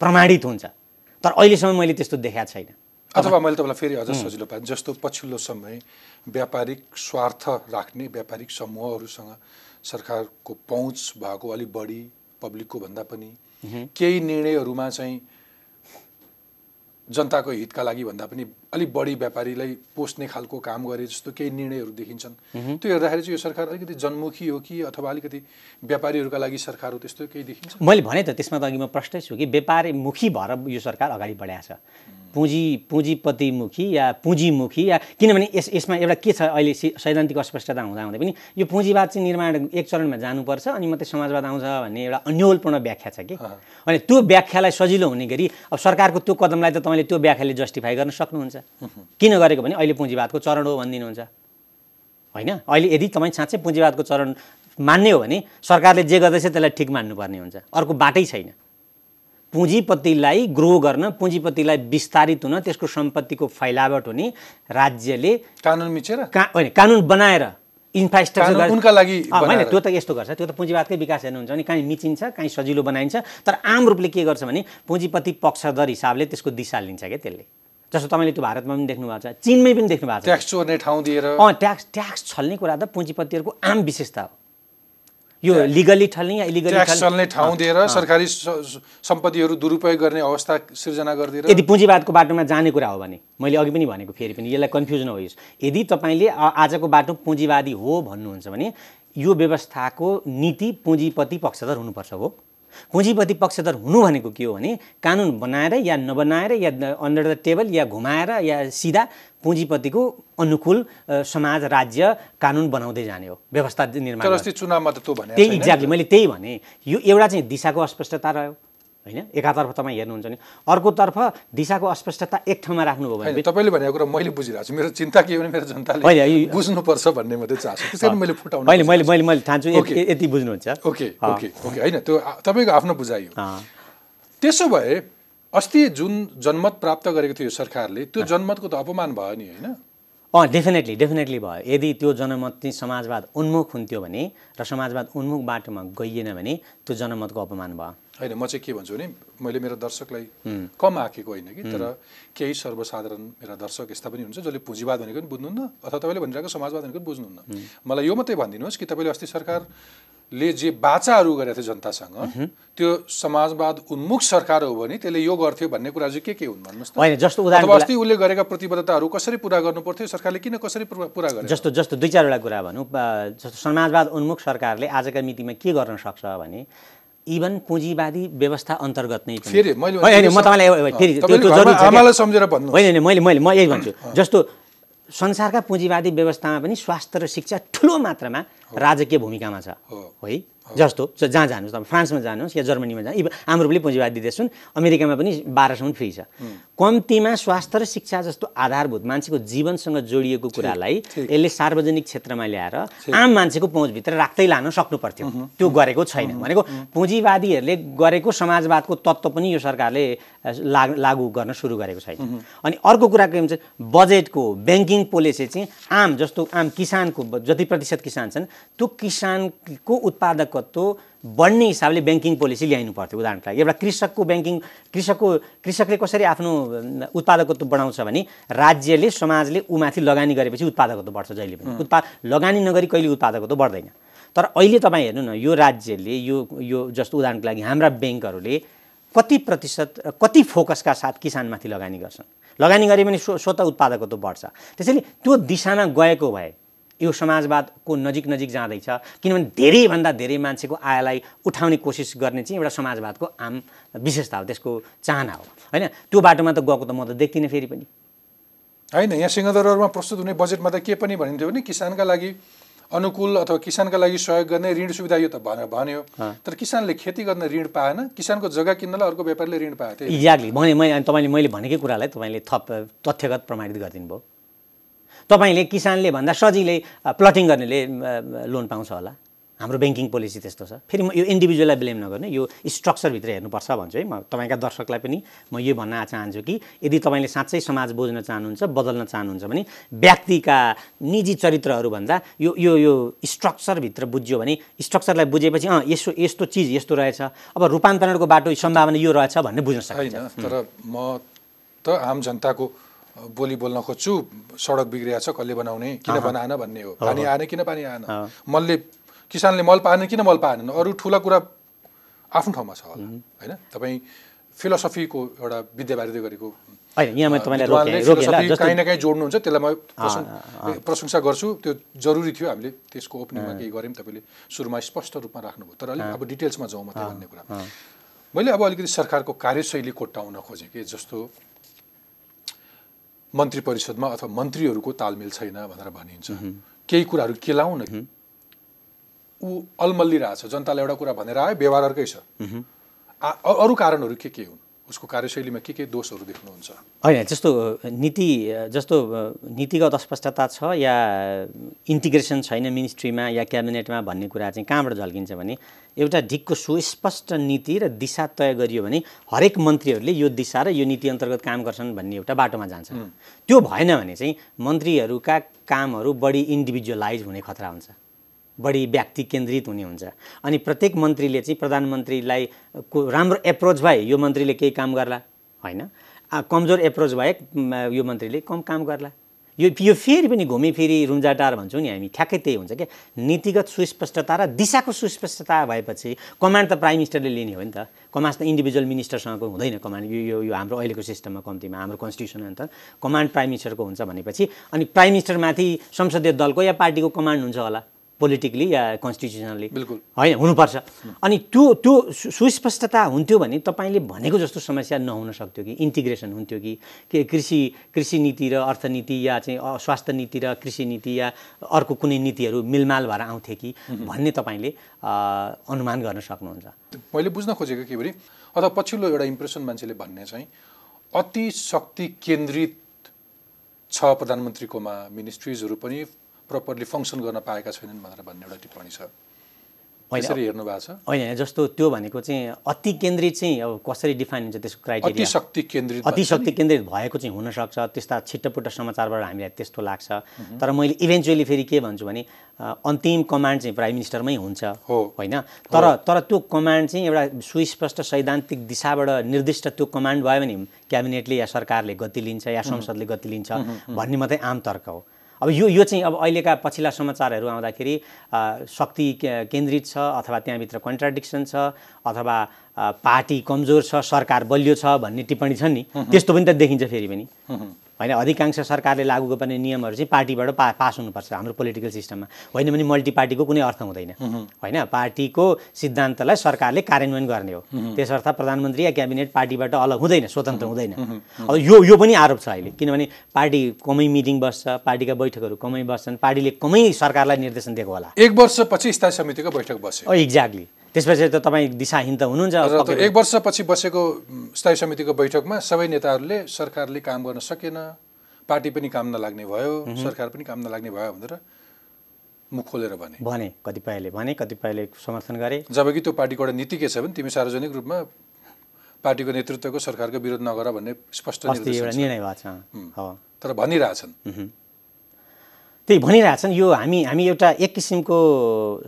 प्रमाणित हुन्छ। तर अहिलेसम्म मैले त्यस्तो देखाएको छैन। अथवा मैले तपाईँलाई फेरि अझ सजिलो पाएँ जस्तो पछिल्लो समय व्यापारिक स्वार्थ राख्ने व्यापारिक समूहहरूसँग सरकारको पहुँच भएको अलिक बढी पब्लिकको भन्दा पनि केही निर्णयहरूमा चाहिँ जनताको हितका लागि भन्दा पनि अलिक बढी व्यापारीलाई पोस्ने खालको काम गरे जस्तो केही निर्णयहरू देखिन्छन्। त्यो हेर्दाखेरि चाहिँ यो सरकार अलिकति जनमुखी हो कि अथवा अलिकति व्यापारीहरूका लागि सरकार हो त्यस्तो केही देखिन्छ? मैले भने त त्यसमा त अघि म प्रष्टै छु कि व्यापारीमुखी भएर यो सरकार अगाडि बढाएको छ। पुँजी पुँजीपतिमुखी या पुँजीमुखी या किनभने यस यसमा एउटा के छ अहिले सैद्धान्तिक अस्पष्टता हुँदा हुँदै पनि यो पुँजीवाद चाहिँ निर्माण एक चरणमा जानुपर्छ अनि मात्रै समाजवाद आउँछ भन्ने एउटा अन्यलपूर्ण व्याख्या छ कि? अनि त्यो व्याख्यालाई सजिलो हुने गरी अब सरकारको त्यो कदमलाई त तपाईँले त्यो व्याख्याले जस्टिफाई गर्न सक्नुहुन्छ। किन गरेको भने अहिले पुँजीवादको चरण हो भनिदिनुहुन्छ। होइन? अहिले यदि तपाईँ साँच्चै पुँजीवादको चरण मान्ने हो भने सरकारले जे गर्दैछ त्यसलाई ठिक मान्नुपर्ने हुन्छ। अर्को बाटै छैन। पुँजीपतिलाई ग्रो गर्न पुँजीपतिलाई विस्तारित हुन त्यसको सम्पत्तिको फैलावट हुने राज्यले कानुन मिचेर? का होइन कानुन बनाएर इन्फ्रास्ट्रक्चर उनका लागि होइन। त्यो त यस्तो गर्छ। त्यो त पुँजीवादकै विकास हेर्नुहुन्छ भने काहीँ मिचिन्छ काहीँ सजिलो बनाइन्छ। तर आम रूपले के गर्छ भने पुँजीपति पक्षधर हिसाबले त्यसको दिशा लिन्छ क्या त्यसले। जस्तो तपाईँले त्यो भारतमा पनि देख्नु भएको छ चिनमै पनि देख्नु भएको छ। ट्याक्स चोर्ने ठाउँ दिएर। अँ ट्याक्स ट्याक्स छल्ने कुरा त पुँजीपतिहरूको आम विशेषता हो। यो लिगली छल्ने या इलिगली ट्याक्स चल्ने ठाउँ दिएर सरकारी सम्पत्तिहरू दुरुपयोग गर्ने अवस्था सिर्जना गरिदिएर यदि पुँजीवादको बाटोमा जाने कुरा हो भने मैले अघि पनि भनेको फेरि पनि यसलाई कन्फ्युज नहोस् यदि तपाईँले आजको बाटो पुँजीवादी हो भन्नुहुन्छ भने यो व्यवस्थाको नीति पुँजीपति पक्षधर हुनुपर्छ हो। पुँजीपति पक्षधर हुनु भनेको के हो भने कानुन बनाएर या नबनाएर या अन्डर द टेबल या घुमाएर या सिधा पुँजीपतिको अनुकूल समाज राज्य कानुन बनाउँदै जाने हो व्यवस्था निर्माण चुनावमा त त्यो भने त्यही एक्ज्याक्टली मैले त्यही भने यो एउटा चाहिँ दिशाको अस्पष्टता रह्यो। होइन? एकातर्फ तपाईँ हेर्नुहुन्छ भने अर्कोतर्फ दिशाको अस्पष्टता एक ठाउँमा राख्नुभयो भने तपाईँले भनेको कुरा मैले बुझिरहेको छु। मेरो चिन्ता के हो भने मेरो जनताले बुझ्नुपर्छ भन्ने मात्रै चाहन्छु त्यस कारण मैले फुटाउनु मैले मैले मैले मैले ठान्छु यति- बुझ्नुहुन्छ। Okay okay okay. होइन त्यो तपाईँको आफ्नो बुझाइ हो। त्यसो भए अस्ति जुन जनमत प्राप्त गरेको थियो सरकारले त्यो जनमतको त अपमान भयो नि होइन? अँ डेफिनेटली डेफिनेटली भयो। यदि त्यो जनमत चाहिँ समाजवाद उन्मुख हुन्थ्यो भने र समाजवाद उन्मुख बाटोमा गइएन भने त्यो जनमतको अपमान भयो। होइन म चाहिँ के भन्छु भने मैले मेरो दर्शकलाई कम आँकेको होइन कि तर केही सर्वसाधारण मेरा दर्शक यस्ता पनि हुन्छ जसले पुँजीवाद भनेको पनि बुझ्नुहुन्न अथवा तपाईँले भनिरहेको समाजवाद भनेको पनि बुझ्नुहुन्न। मलाई यो मात्रै भनिदिनुहोस् कि तपाईँले अस्ति सरकारले जे बाचाहरू गरेको थियो जनतासँग त्यो समाजवाद उन्मुख सरकार हो भने त्यसले यो गर्थ्यो भन्ने कुरा चाहिँ के के हुन् भन्नुहोस् त होइन जस्तो उदाहरण अस्ति उसले गरेका प्रतिबद्धताहरू कसरी पुरा गर्नु पर्थ्यो? सरकारले किन कसरी पुरा पुरा गरे जस्तो जस्तो दुई चारवटा कुरा भनौँ। जस्तो समाजवाद उन्मुख सरकारले आजका मितिमा के गर्न सक्छ भने इभन पुँजीवादी व्यवस्था अन्तर्गत नै फेरि मैले म तपाईँलाई फेरि? आमालाई सम्झेर भन्नु होइन मैले मैले म यही भन्छु। जस्तो संसारका पुँजीवादी व्यवस्थामा पनि स्वास्थ्य र शिक्षा ठुलो मात्रामा राजकीय भूमिकामा छ। हो। जस्तो जहाँ जानुहोस् तपाईँ फ्रान्समा जानुहोस् या जर्मनीमा जानुहोस् इभन हाम्रो पनि पुँजीवादी देश हुन् अमेरिकामा पनि बाह्रसम्म फ्री छ। कम्तीमा स्वास्थ्य र शिक्षा जस्तो आधारभूत मान्छेको जीवनसँग जोडिएको कुरालाई। यसले सार्वजनिक क्षेत्रमा ल्याएर आम मान्छेको पहुँचभित्र राख्दै लान सक्नु पर्थ्यो त्यो गरेको छैन। भनेको पुँजीवादीहरूले गरेको समाजवादको तत्त्व पनि यो सरकारले लाग गर्न सुरु गरेको छैन। अनि अर्को कुरा के हुन्छ बजेटको ब्याङ्किङ पोलिसी चाहिँ आम जस्तो आम किसानको जति प्रतिशत किसान छन् त्यो किसानको उत्पादकत्व बढ्ने हिसाबले ब्याङ्किङ पोलिसी ल्याइनु पर्थ्यो उदाहरणको लागि। एउटा कृषकको ब्याङ्किङ कृषकको कृषकले कसरी आफ्नो उत्पादकत्व बढाउँछ भने राज्यले समाजले ऊमाथि लगानी गरेपछि उत्पादकत्व बढ्छ जहिले पनि। उत्पाद लगानी नगरी कहिले उत्पादकत्व बढ्दैन। तर अहिले तपाईँ हेर्नु न यो राज्यले यो यो जस्तो उदाहरणको लागि हाम्रा ब्याङ्कहरूले कति प्रतिशत कति फोकसका साथ किसानमाथि लगानी गर्छन्? लगानी गरे भने स्व स्वतः उत्पादकत्व बढ्छ। त्यसैले त्यो दिशामा गएको भए यो समाजवादको नजिक नजिक जाँदैछ। किनभने धेरैभन्दा धेरै मान्छेको आयलाई उठाउने कोसिस गर्ने चाहिँ एउटा समाजवादको आम विशेषता हो त्यसको चाहना हो। होइन? त्यो बाटोमा त गएको त म त देख्दिनँ फेरि पनि। होइन यहाँ सिंहदरबारमा प्रस्तुत हुने बजेटमा त के पनि भनिन्थ्यो भने किसानका लागि अनुकूल अथवा किसानका लागि सहयोग गर्ने ऋण सुविधा यो त भन भन्यो। तर किसानले खेती गर्न ऋण पाएन किसानको जग्गा किन्नलाई अर्को व्यापारीले ऋण पाएको थियो एक्ज्याक्टली भने मैले तपाईँले मैले भनेकै कुरालाई तपाईँले थप तथ्यगत प्रमाणित गरिदिनु भयो तपाईँले किसानले भन्दा सजिलै प्लटिङ गर्नेले लोन पाउँछ होला। हाम्रो ब्याङ्किङ पोलिसी त्यस्तो छ। फेरि म यो इन्डिभिजुअललाई ब्लेम नगर्नु यो स्ट्रक्चरभित्र हेर्नुपर्छ भन्छु है। म तपाईँका दर्शकलाई पनि म यो भन्न चाहन्छु कि यदि तपाईँले साँच्चै समाज बुझ्न चाहनुहुन्छ बदल्न चाहनुहुन्छ भने व्यक्तिका निजी चरित्रहरूभन्दा यो यो यो स्ट्रक्चरभित्र बुझ्यो भने स्ट्रक्चरलाई बुझेपछि अँ यस्तो यस्तो चिज यस्तो रहेछ। अब रूपान्तरणको बाटो सम्भावना यो रहेछ भन्ने बुझ्न सकिन्छ। तर म त आम जनताको बोली बोल्न खोज्छु सडक बिग्रिया छ कसले बनाउने किन बनाएन भन्ने हो। पानी आएन किन पानी आएन? मलले किसानले मल पाएन किन मल पाएन? अरू ठुला कुरा आफ्नो ठाउँमा छ होला होइन? तपाईँ फिलोसफीको एउटा विद्यावारिधि गरेको काहीँ न काहीँ जोड्नुहुन्छ त्यसलाई म प्रशं- प्रशंसा गर्छु। त्यो जरुरी थियो हामीले त्यसको ओपनिङमा केही गऱ्यौँ तपाईँले सुरुमा स्पष्ट रूपमा राख्नुभयो। तर अलिक अब डिटेल्समा जाउँ मात्रै भन्ने कुरा। मैले अब अलिकति सरकारको कार्यशैली कोट्याउन खोजेँ कि जस्तो मन्त्री परिषदमा अथवा मन्त्रीहरूको तालमेल छैन भनेर भनिन्छ। केही कुराहरू केलाउँ न ऊ अल्मल्लिरहेछ जनतालाई एउटा कुरा भनेर आयो व्यवहार अर्कै छ अरू कारणहरू के के हुन्? उसको कार्यशैलीमा के के दोषहरू देख्नुहुन्छ? होइन जस्तो नीति जस्तो नीतिगत अस्पष्टता छ या इन्टिग्रेसन छैन मिनिस्ट्रीमा या क्याबिनेटमा भन्ने कुरा चाहिँ कहाँबाट झल्किन्छ भने एउटा ढिकको सुस्पष्ट नीति र दिशा तय गरियो भने हरेक मन्त्रीहरूले यो दिशा र यो नीति अन्तर्गत काम गर्छन् भन्ने एउटा बाटोमा जान्छ। त्यो भएन भने चाहिँ मन्त्रीहरूका कामहरू बढी इन्डिभिजुअलाइज हुने खतरा हुन्छ। बढी व्यक्ति केन्द्रित हुने हुन्छ। अनि प्रत्येक मन्त्रीले चाहिँ प्रधानमन्त्रीलाई को राम्रो एप्रोच भए यो मन्त्रीले केही काम गर्ला? होइन। कमजोर एप्रोच भए यो मन्त्रीले कम काम गर्ला। यो यो फेरि पनि घुमिफिरी रुम्जाटार भन्छौँ नि हामी। ठ्याक्कै त्यही हुन्छ क्या। नीतिगत सुस्पष्टता र दिशाको सुस्पष्टता भएपछि कमान्ड त प्राइम मिनिस्टरले लिने हो नि त। कमान्ड त इन्डिभिजुअल मिनिस्टरसँगको हुँदैन कमान्ड। यो यो हाम्रो अहिलेको सिस्टममा कम्तीमा हाम्रो कन्स्टिट्युसन अन्त कमान्ड प्राइम मिनिस्टरको हुन्छ भनेपछि। अनि प्राइम मिनिस्टरमाथि संसदीय दलको या पार्टीको कमान्ड हुन्छ होला। पोलिटिकली या कन्स्टिट्युसनली बिल्कुल। होइन हुनुपर्छ। अनि त्यो त्यो सुस्पष्टता हुन्थ्यो भने तपाईँले भनेको जस्तो समस्या नहुन सक्थ्यो कि इन्टिग्रेसन हुन्थ्यो कि के कृषि कृषि नीति र अर्थनीति या चाहिँ स्वास्थ्य नीति र कृषि नीति या अर्को कुनै नीतिहरू मिलमाल भएर आउँथे कि भन्ने तपाईँले अनुमान गर्न सक्नुहुन्छ। मैले बुझ्न खोजेको के भने अथवा पछिल्लो एउटा इम्प्रेसन मान्छेले भन्ने चाहिँ अति शक्ति केन्द्रित छ प्रधानमन्त्रीकोमा मिनिस्ट्रिजहरू पनि प्रपरली फङ्सन गर्न पाएका छैनन् भनेर भन्ने एउटा टिप्पणी छ। हेर्नु भएको छ। होइन जस्तो त्यो भनेको चाहिँ अति केन्द्रित चाहिँ अब कसरी डिफाइन हुन्छ त्यसको क्राइटेरिया? अति शक्ति केन्द्रित अति शक्ति केन्द्रित भएको चाहिँ हुनसक्छ त्यस्ता छिट्टपुट्ट समाचारबाट हामीलाई त्यस्तो लाग्छ। तर मैले इभेन्चुअली फेरि के भन्छु भने अन्तिम कमान्ड चाहिँ प्राइम मिनिस्टरमै हुन्छ होइन? तर तर त्यो कमान्ड चाहिँ एउटा सुस्पष्ट सैद्धान्तिक दिशाबाट निर्दिष्ट त्यो कमान्ड भयो भने क्याबिनेटले या सरकारले गति लिन्छ या संसदले गति लिन्छ भन्ने मात्रै आम तर्क हो। अब यो यो चाहिँ अब अहिलेका पछिल्ला समाचारहरू आउँदाखेरि शक्ति केन्द्रित छ अथवा त्यहाँभित्र कन्ट्राडिक्सन छ अथवा पार्टी कमजोर छ सरकार बलियो छ भन्ने टिप्पणी छ नि। त्यस्तो पनि त देखिन्छ फेरि पनि। होइन अधिकांश सरकारले लागू गर्ने नियमहरू चाहिँ पार्टीबाट पा पास हुनुपर्छ हाम्रो पोलिटिकल सिस्टममा। होइन भने मल्टी पार्टीको कुनै अर्थ हुँदैन। होइन पार्टीको सिद्धान्तलाई सरकारले कार्यान्वयन गर्ने हो। त्यसर्थ प्रधानमन्त्री या क्याबिनेट पार्टीबाट अलग हुँदैन स्वतन्त्र हुँदैन। अब यो यो पनि आरोप छ अहिले। किनभने पार्टी कमै मिटिङ बस्छ पार्टीका बैठकहरू कमै बस्छन् पार्टीले कमै सरकारलाई निर्देशन दिएको होला। एक वर्षपछि स्थायी समितिको बैठक बस्यो। एक्ज्याक्टली त्यसपछि त तपाईँ दिशाहीन त हुनुहुन्छ एक वर्षपछि बसेको स्थायी समितिको बैठकमा सबै नेताहरूले सरकारले काम गर्न सकेन पार्टी पनि काम नलाग्ने भयो सरकार पनि काम नलाग्ने भयो भनेर मुख खोलेर भने। भने कतिपयले भने कतिपयले समर्थन गरे। जबकि त्यो पार्टीको एउटा नीति के छ भने तिमी सार्वजनिक रूपमा पार्टीको नेतृत्वको सरकारको विरोध नगर भन्ने स्पष्ट एउटा निर्णय भएको छ। तर भनिरहेछन्। त्यही भनिरहेछन् यो हामी हामी एउटा एक किसिमको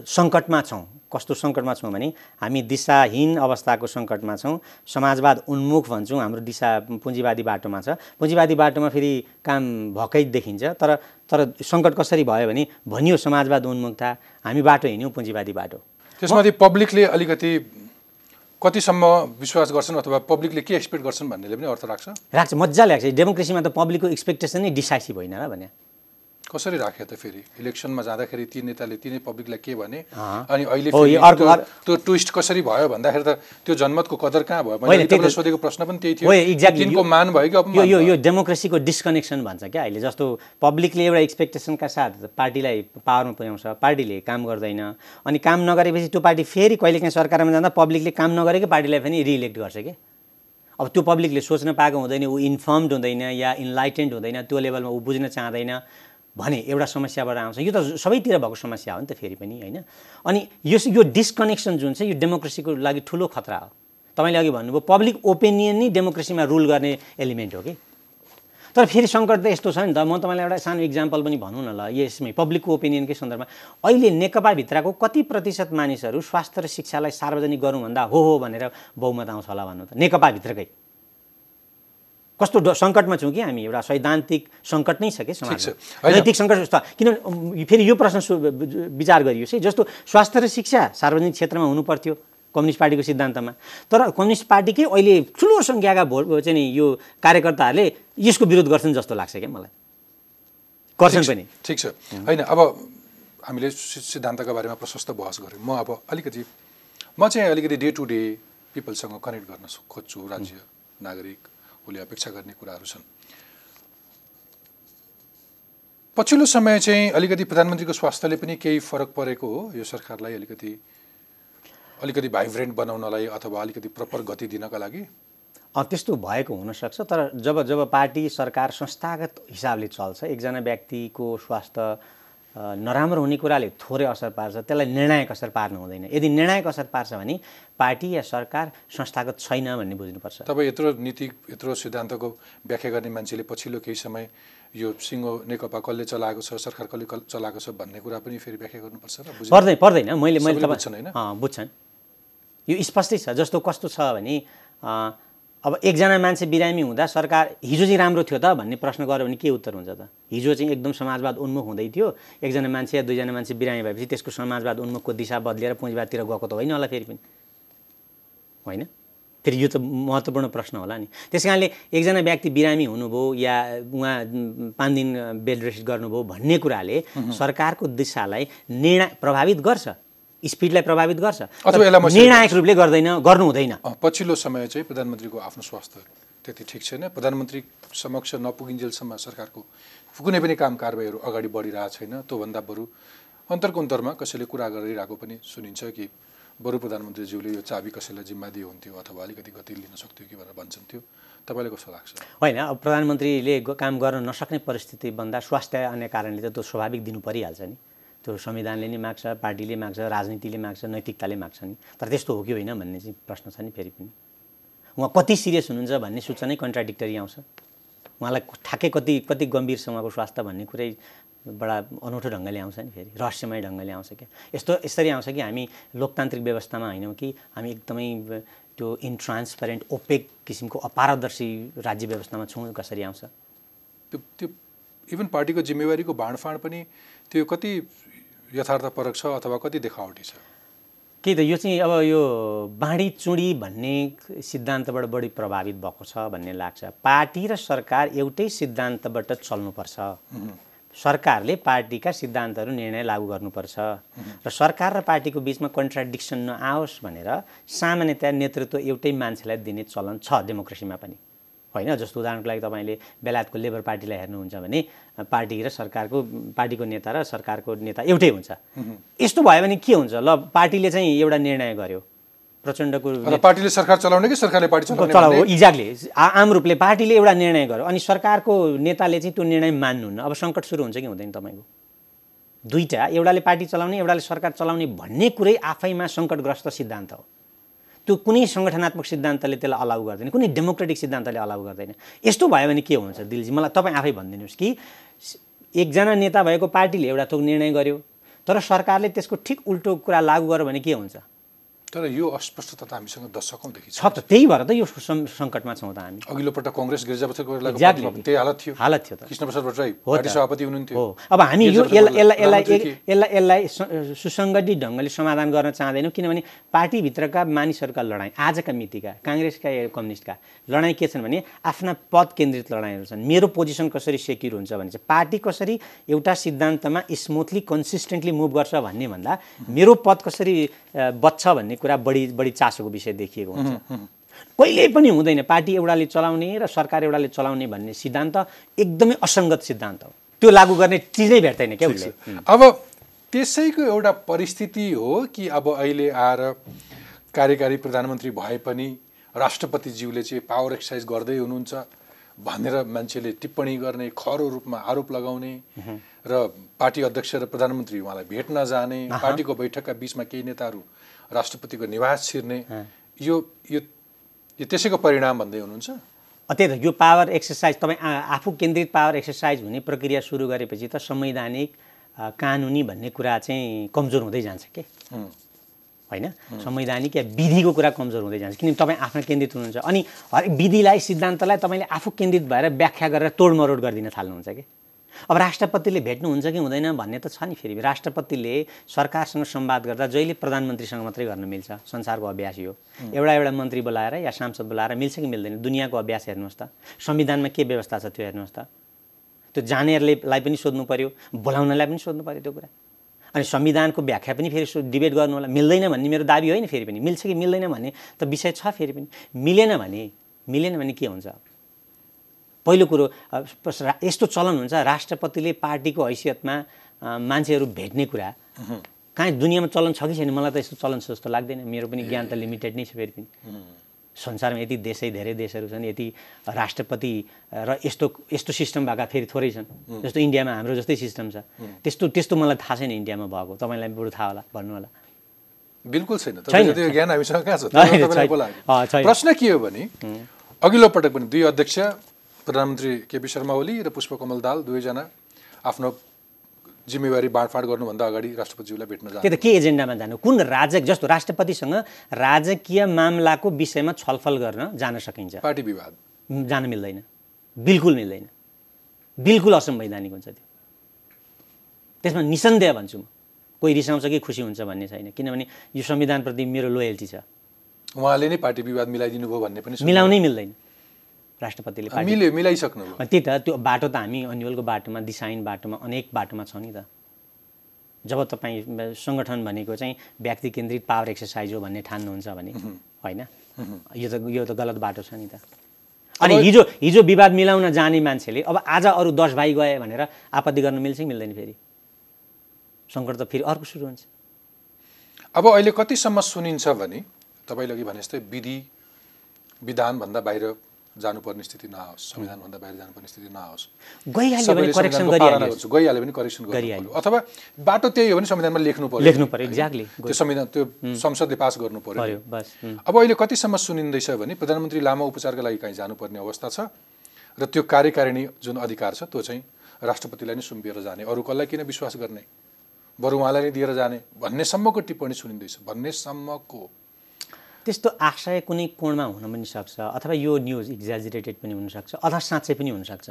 सङ्कटमा छौँ। कस्तो सङ्कटमा छौँ भने हामी दिशाहीन अवस्थाको सङ्कटमा छौँ। समाजवाद उन्मुख भन्छौँ हाम्रो दिशा पुँजीवादी बाटोमा छ। पुँजीवादी बाटोमा फेरि काम भकै देखिन्छ तर तर सङ्कट कसरी भयो भने भनियो समाजवाद उन्मुखता हामी बाटो हिँड्यौँ पुँजीवादी बाटो। त्यसमाथि पब्लिकले अलिकति कतिसम्म विश्वास गर्छन् अथवा पब्लिकले के एक्सपेक्ट गर्छन् भन्नेले पनि अर्थ राख्छ? राख्छ मजा लाग्छ। डेमोक्रेसीमा त पब्लिकको एक्सपेक्टेसन नै डिसाइसिभ होइन र भने कसरी राख्यो त फेरि? इलेक्सनमा जाँदाखेरि ती नेताले ती नै पब्लिकलाई के भने? अनि अहिले त्यो ट्विस्ट कसरी भयो भन्दाखेरि त त्यो जनमतको कदर कहाँ भयो? मैले सोधेको प्रश्न पनि त्यही थियो। तिनको मान भयो कि यो यो डेमोक्रेसीको डिस्कनेक्सन भन्छ क्या अहिले। जस्तो पब्लिकले एउटा एक्सपेक्टेसनका साथ पार्टीलाई पावरमा पुर्याउँछ पार्टीले काम गर्दैन अनि काम नगरेपछि त्यो पार्टी फेरि कहिलेकाहीँ सरकारमा जाँदा पब्लिकले काम नगरेकै पार्टीलाई पनि रिइलेक्ट गर्छ कि? अब त्यो पब्लिकले सोच्न पाएको हुँदैन ऊ इन्फर्मड हुँदैन या इन्लाइटेन्ड हुँदैन त्यो लेभलमा ऊ बुझ्न चाहँदैन। भने एउटा समस्याबाट आउँछ। यो त सबैतिर भएको समस्या हो नि त फेरि पनि होइन? अनि यस यो डिस्कनेक्सन जुन छ यो डेमोक्रेसीको लागि ठुलो खतरा हो। तपाईँले अघि भन्नुभयो पब्लिक ओपिनियन नै डेमोक्रेसीमा रुल गर्ने एलिमेन्ट हो कि? तर फेरि सङ्कट त यस्तो छ नि त। म तपाईँलाई एउटा सानो इक्जाम्पल पनि भनौँ न ल यसमै पब्लिकको ओपिनियनकै सन्दर्भमा। अहिले नेकपाभित्रको कति प्रतिशत मानिसहरू स्वास्थ्य र शिक्षालाई सार्वजनिक गरौँभन्दा हो हो भनेर बहुमत आउँछ होला भन्नु त। नेकपाभित्रकै। कस्तो सङ्कटमा छौँ कि हामी? एउटा सैद्धान्तिक सङ्कट नै छ कि नैतिक सङ्कट जस्तो किन फेरि यो प्रश्न विचार गरियोस् है। जस्तो स्वास्थ्य र शिक्षा सार्वजनिक क्षेत्रमा हुनु पर्थ्यो कम्युनिस्ट पार्टीको सिद्धान्तमा। तर कम्युनिस्ट पार्टीकै अहिले ठुलो सङ्ख्याका भोट चाहिँ नि यो कार्यकर्ताहरूले यसको विरोध गर्छन् जस्तो लाग्छ क्या मलाई। गर्छन् पनि। ठिक छ। होइन अब हामीले सिद्धान्तका बारेमा प्रशस्त बहस गऱ्यौँ। म अब अलिकति म चाहिँ अलिकति डे टु डे पिपलसँग कनेक्ट गर्न खोज्छु राज्य नागरिक उसले अपेक्षा गर्ने कुराहरू छन्। पछिल्लो समय चाहिँ अलिकति प्रधानमन्त्रीको स्वास्थ्यले पनि केही फरक परेको हो। यो सरकारलाई अलिकति अलिकति भाइब्रेन्ट बनाउनलाई अथवा अलिकति प्रपर गति दिनका लागि। त्यस्तो भएको हुनसक्छ तर जब जब पार्टी सरकार संस्थागत हिसाबले चल्छ एकजना व्यक्तिको स्वास्थ्य नराम्रो हुने कुराले थोरै असर पार्छ त्यसलाई निर्णायक असर पार्नु हुँदैन। यदि निर्णायक असर पार्छ भने पार्टी या सरकार संस्थागत छैन भन्ने बुझ्नुपर्छ। तपाईँ यत्रो नीति यत्रो सिद्धान्तको व्याख्या गर्ने मान्छेले पछिल्लो केही समय यो सिङ्गो नेकपा कसले चलाएको छ सरकार कसले चलाएको छ भन्ने कुरा पनि फेरि व्याख्या गर्नुपर्छ र पर्दैन पर्दैन। मैले मैले तपाईँ- बुझ्छन् यो स्पष्टै छ। जस्तो कस्तो छ भने अब एकजना मान्छे बिरामी हुँदा सरकार हिजो चाहिँ राम्रो थियो त भन्ने प्रश्न गर्यो भने के उत्तर हुन्छ त? हिजो चाहिँ एकदम समाजवाद उन्मुख हुँदै थियो। एकजना मान्छे या दुईजना मान्छे बिरामी भएपछि त्यसको समाजवाद उन्मुखको दिशा बदलिएर पुँजीवादतिर गएको त होइन होला फेरि पनि। होइन? फेरि यो त महत्त्वपूर्ण प्रश्न होला नि। त्यस कारणले एकजना व्यक्ति बिरामी हुनुभयो या उहाँ पाँच दिन बेड रेस्ट गर्नुभयो भन्ने कुराले सरकारको दिशालाई निर्णय प्रभावित गर्छ। स्पिडलाई प्रभावित गर्छ। निर्णायक रूपले गर्दैन गर्नु हुँदैन। पछिल्लो समय चाहिँ प्रधानमन्त्रीको आफ्नो स्वास्थ्य त्यति ठिक छैन। प्रधानमन्त्री समक्ष नपुगिन्जेलसम्म सरकारको कुनै पनि काम कारबाहीहरू अगाडि बढिरहेको छैन। त्योभन्दा बरु अन्तरको अन्तरमा कसैले कुरा गरिरहेको पनि सुनिन्छ कि बरु प्रधानमन्त्रीज्यूले यो चाबी कसैलाई जिम्मा दियो हुन्थ्यो अथवा अलिकति गति लिन सक्थ्यो कि भनेर भन्छन् थियो तपाईँलाई कस्तो लाग्छ? होइन अब प्रधानमन्त्रीले काम गर्न नसक्ने परिस्थिति भन्दा स्वास्थ्य अन्य कारणले त त्यो स्वाभाविक दिनु परिहाल्छ नि। त्यो संविधानले नै माग्छ पार्टीले माग्छ राजनीतिले माग्छ नैतिकताले माग्छ नि? तर त्यस्तो हो कि होइन भन्ने चाहिँ प्रश्न छ नि फेरि पनि। उहाँ कति सिरियस हुनुहुन्छ भन्ने सूचनै कन्ट्राडिक्टरी आउँछ। उहाँलाई ठ्याक्कै कति कति गम्भीर छ उहाँको स्वास्थ्य भन्ने कुरै बडा अनौठो ढङ्गले आउँछ नि फेरि रहस्यमय ढङ्गले आउँछ क्या। यस्तो यसरी आउँछ कि हामी लोकतान्त्रिक व्यवस्थामा होइनौँ कि हामी एकदमै त्यो इन्ट्रान्सपेरेन्ट ओपेक किसिमको अपारदर्शी राज्य व्यवस्थामा छौँ कसरी आउँछ? त्यो त्यो इभन पार्टीको जिम्मेवारीको बाँडफाँड पनि त्यो कति यथार्थपरक छ अथवा कति देखावटी छ? के त यो चाहिँ अब यो बाँडी चुडी भन्ने सिद्धान्तबाट बढी प्रभावित भएको छ भन्ने लाग्छ। पार्टी र सरकार एउटै सिद्धान्तबाट चल्नुपर्छ। सरकारले पार्टीका सिद्धान्तहरू निर्णय लागू गर्नुपर्छ। र सरकार र पार्टीको बिचमा कन्ट्राडिक्सन नआओस् भनेर सामान्यतया नेतृत्व एउटै मान्छेलाई दिने चलन छ डेमोक्रेसीमा पनि। होइन जस्तो उदाहरणको लागि तपाईँले बेलायतको लेबर पार्टीलाई हेर्नुहुन्छ भने पार्टी र सरकारको पार्टीको नेता र सरकारको नेता एउटै हुन्छ। यस्तो भयो भने के हुन्छ? ल पार्टीले चाहिँ एउटा निर्णय गर्यो। प्रचण्डको पार्टीले सरकार चलाउने कि सरकारले पार्टी चलाउने? इज्याक्टली। आम रूपले पार्टीले एउटा निर्णय गर्यो। अनि सरकारको नेताले चाहिँ त्यो निर्णय मान्नुहुन्न। अब सङ्कट सुरु हुन्छ कि हुँदैन तपाईँको? दुईवटा एउटाले पार्टी चलाउने एउटाले सरकार चलाउने भन्ने कुरै आफैमा सङ्कटग्रस्त सिद्धान्त हो। त्यो कुनै सङ्गठनात्मक सिद्धान्तले त्यसलाई अलाउ गर्दैन कुनै डेमोक्रेटिक सिद्धान्तले अलाउ गर्दैन। यस्तो भयो भने के हुन्छ दिलजी? मलाई तपाईँ आफै भनिदिनुहोस् कि एकजना नेता भएको पार्टीले एउटा थोक निर्णय गर्यो तर सरकारले त्यसको ठिक उल्टो कुरा लागू गर्यो भने के हुन्छ? तर यो अस्पष्टता त हामीसँग दशकौँदेखि छ त त्यही भएर त यो सङ्कटमा छौँ त हामी। अघिल्लो पटक कङ्ग्रेस गिरिजाप्रसाद कोइरालाको Exactly. पार्टीमा त्यही हालत थियो। हालत थियो त। कृष्णप्रसाद भट्टराई हो त। पार्टी सभापति हुनुहुन्थ्यो। हो। अब हामी यो यसलाई यसलाई यसलाई सुसङ्गठित ढङ्गले समाधान गर्न चाहँदैनौँ किनभने पार्टीभित्रका मानिसहरूका लडाइँ आजका मितिका काङ्ग्रेसका कम्युनिस्टका लडाइँ के छन् भने आफ्ना पद केन्द्रित लडाइँहरू छन्। मेरो पोजिसन कसरी सेक्युर हुन्छ भने चाहिँ पार्टी कसरी एउटा सिद्धान्तमा स्मुथली कन्सिस्टेन्टली मुभ गर्छ भन्ने भन्दा मेरो पद कसरी बच्छ भन्ने कुरा बढी बढी चासोको विषय देखिएको हुन्छ। कहिल्यै पनि हुँदैन पार्टी एउटाले चलाउने र सरकार एउटाले चलाउने भन्ने सिद्धान्त एकदमै असङ्गत सिद्धान्त हो। त्यो लागू गर्ने चिजै भेट्दैन क्या उसले। अब त्यसैको एउटा परिस्थिति हो कि अब अहिले आएर कार्यकारी प्रधानमन्त्री भए पनि राष्ट्रपतिज्यूले चाहिँ पावर एक्सर्साइज गर्दै हुनुहुन्छ भनेर मान्छेले टिप्पणी गर्ने खरो रूपमा आरोप लगाउने र पार्टी अध्यक्ष र प्रधानमन्त्री उहाँलाई भेट्न जाने पार्टीको बैठकका बिचमा केही नेताहरू राष्ट्रपतिको निवास छिर्ने। यो यो यो त्यसैको परिणाम भन्दै हुनुहुन्छ? त्यही त यो पावर एक्सर्साइज तपाईँ आफू केन्द्रित पावर एक्सर्साइज हुने प्रक्रिया सुरु गरेपछि त संवैधानिक कानुनी भन्ने कुरा चाहिँ कमजोर हुँदै जान्छ के। होइन? संवैधानिक या विधिको कुरा कमजोर हुँदै जान्छ किनभने तपाईँ आफ्ना केन्द्रित हुनुहुन्छ। अनि हरेक विधिलाई सिद्धान्तलाई तपाईँले आफू केन्द्रित भएर व्याख्या गरेर तोडमरोड गरिदिन थाल्नुहुन्छ कि? अब राष्ट्रपतिले भेट्नुहुन्छ कि हुँदैन भन्ने त छ नि फेरि। राष्ट्रपतिले सरकारसँग संवाद गर्दा जहिले प्रधानमन्त्रीसँग मात्रै गर्न मिल्छ संसारको अभ्यास यो। एउटा एउटा मन्त्री बोलाएर या सांसद बोलाएर मिल्छ कि मिल्दैन? दुनियाँको अभ्यास हेर्नुहोस् त। संविधानमा के व्यवस्था छ त्यो हेर्नुहोस् त। त्यो जानेहरूलाई लाई पनि सोध्नु पऱ्यो बोलाउनलाई पनि सोध्नु पऱ्यो त्यो कुरा। अनि संविधानको व्याख्या पनि फेरि डिबेट गर्नु होला। मिल्दैन भन्ने मेरो दाबी होइन फेरि पनि। मिल्छ कि मिल्दैन भन्ने त विषय छ फेरि पनि। मिलेन भने मिलेन भने के हुन्छ? पहिलो कुरो यस्तो चलन हुन्छ राष्ट्रपतिले पार्टीको हैसियतमा मान्छेहरू भेट्ने कुरा। कहाँ दुनियाँमा चलन छ कि छैन? मलाई त यस्तो चलन छ जस्तो लाग्दैन। मेरो पनि ज्ञान त लिमिटेड नै छ फेरि पनि। संसारमा यति देशै धेरै देशहरू छन् यति राष्ट्रपति र यस्तो यस्तो सिस्टम भएका फेरि थोरै छन्। जस्तो इन्डियामा हाम्रो जस्तै सिस्टम छ। त्यस्तो त्यस्तो मलाई थाहा छैन इन्डियामा भएको। तपाईँलाई बरु थाहा होला भन्नु होला। बिल्कुल छैन। ज्ञान हामीसँग कहाँ छ। प्रश्न के हो भने अघिल्लो पटक पनि दुई अध्यक्ष प्रधानमन्त्री केपी शर्मा ओली र पुष्पकमल दाल दुवैजना आफ्नो जिम्मेवारी बाँडफाँड गर्नुभन्दा अगाडि राष्ट्रपतिज्यूलाई भेट्न जानु। त्यो त के एजेन्डामा जानु? कुन राजक जस्तो राष्ट्रपतिसँग राजकीय मामलाको विषयमा छलफल गर्न जान सकिन्छ? पार्टी विवाद। जान मिल्दैन। बिल्कुल मिल्दैन। बिल्कुल असंवैधानिक हुन्छ त्यो। त्यसमा निसन्देह भन्छु म। कोही रिसाउँछ कि खुसी हुन्छ भन्ने छैन। किनभने यो संविधानप्रति मेरो लोयल्टी छ। उहाँले नै पार्टी विवाद मिलाइदिनु भयो भन्ने पनि मिलाउनै मिल्दैन। राष्ट्रपतिले मिल्यो मिलाइसक्नु त्यही त त्यो बाटो त हामी अन्यलको बाटोमा दिशाहीन बाटोमा अनेक बाटोमा छ नि त। जब तपाईँ सङ्गठन भनेको चाहिँ व्यक्ति केन्द्रित पावर एक्सर्साइज हो भन्ने ठान्नुहुन्छ भने होइन? यो त यो त गलत बाटो छ नि त। अनि हिजो हिजो विवाद मिलाउन जाने मान्छेले अब आज अरू दस भाइ गए भनेर आपत्ति गर्न मिल्छ कि मिल्दैन फेरि? सङ्कट त फेरि अर्को सुरु हुन्छ। अब अहिले कतिसम्म सुनिन्छ भने तपाईँले अघि भने जस्तै विधि विधानभन्दा बाहिर जानुपर्ने स्थिति नआओस् संविधानभन्दा बाहिर जानुपर्ने स्थिति नआओस्। गइहाल्यो भने करेक्सन गरिहाल्यो। गर्नु अथवा बाटो त्यही हो भने संविधानमा लेख्नु पर्यो। लेख्नु पर्यो एक्ज्याक्टली त्यो संविधान त्यो संसदले पास गर्नु पर्यो। अब अहिले कतिसम्म सुनिँदैछ भने प्रधानमन्त्री लामो उपचारका लागि कहीँ जानुपर्ने अवस्था छ र त्यो कार्यकारिणी जुन अधिकार छ त्यो चाहिँ राष्ट्रपतिलाई नै सुम्पिएर जाने अरू कसलाई किन विश्वास गर्ने? बरु उहाँलाई नै दिएर जाने भन्नेसम्मको टिप्पणी सुनिँदैछ। भन्नेसम्मको। त्यस्तो आशय कुनै कोणमा हुन पनि सक्छ अथवा यो न्युज एक्जाजिरेटेड पनि हुनसक्छ अथवा साँच्चै पनि हुनसक्छ?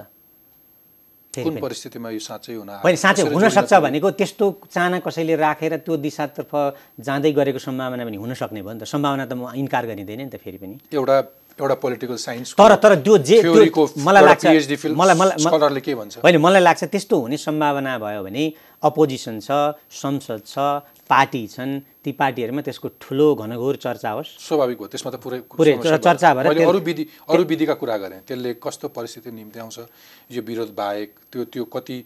कुन। परिस्थितिमा यो साँच्चै हुन? होइन साँच्चै हुनसक्छ भनेको त्यस्तो चाहना कसैले राखेर त्यो दिशातर्फ जाँदै गरेको सम्भावना पनि हुनसक्ने भयो नि त। सम्भावना त म इन्कार गरिँदैन नि त फेरि पनि। एउटा एउटा पोलिटिकल साइन्स तर तर त्यो जे मलाई लाग्छ मलाई के भन्छ? होइन मलाई लाग्छ त्यस्तो हुने सम्भावना भयो भने अपोजिसन छ संसद छ पार्टी छन् ती पार्टीहरूमा त्यसको ठुलो घनघोर चर्चा होस्। स्वाभाविक हो त्यसमा त पुरै पुरै। चर्चा भएर अरू विधि अरू विधिका कुरा गरेँ। त्यसले कस्तो परिस्थिति निम्त्याउँछ यो विरोध बाहेक त्यो त्यो कति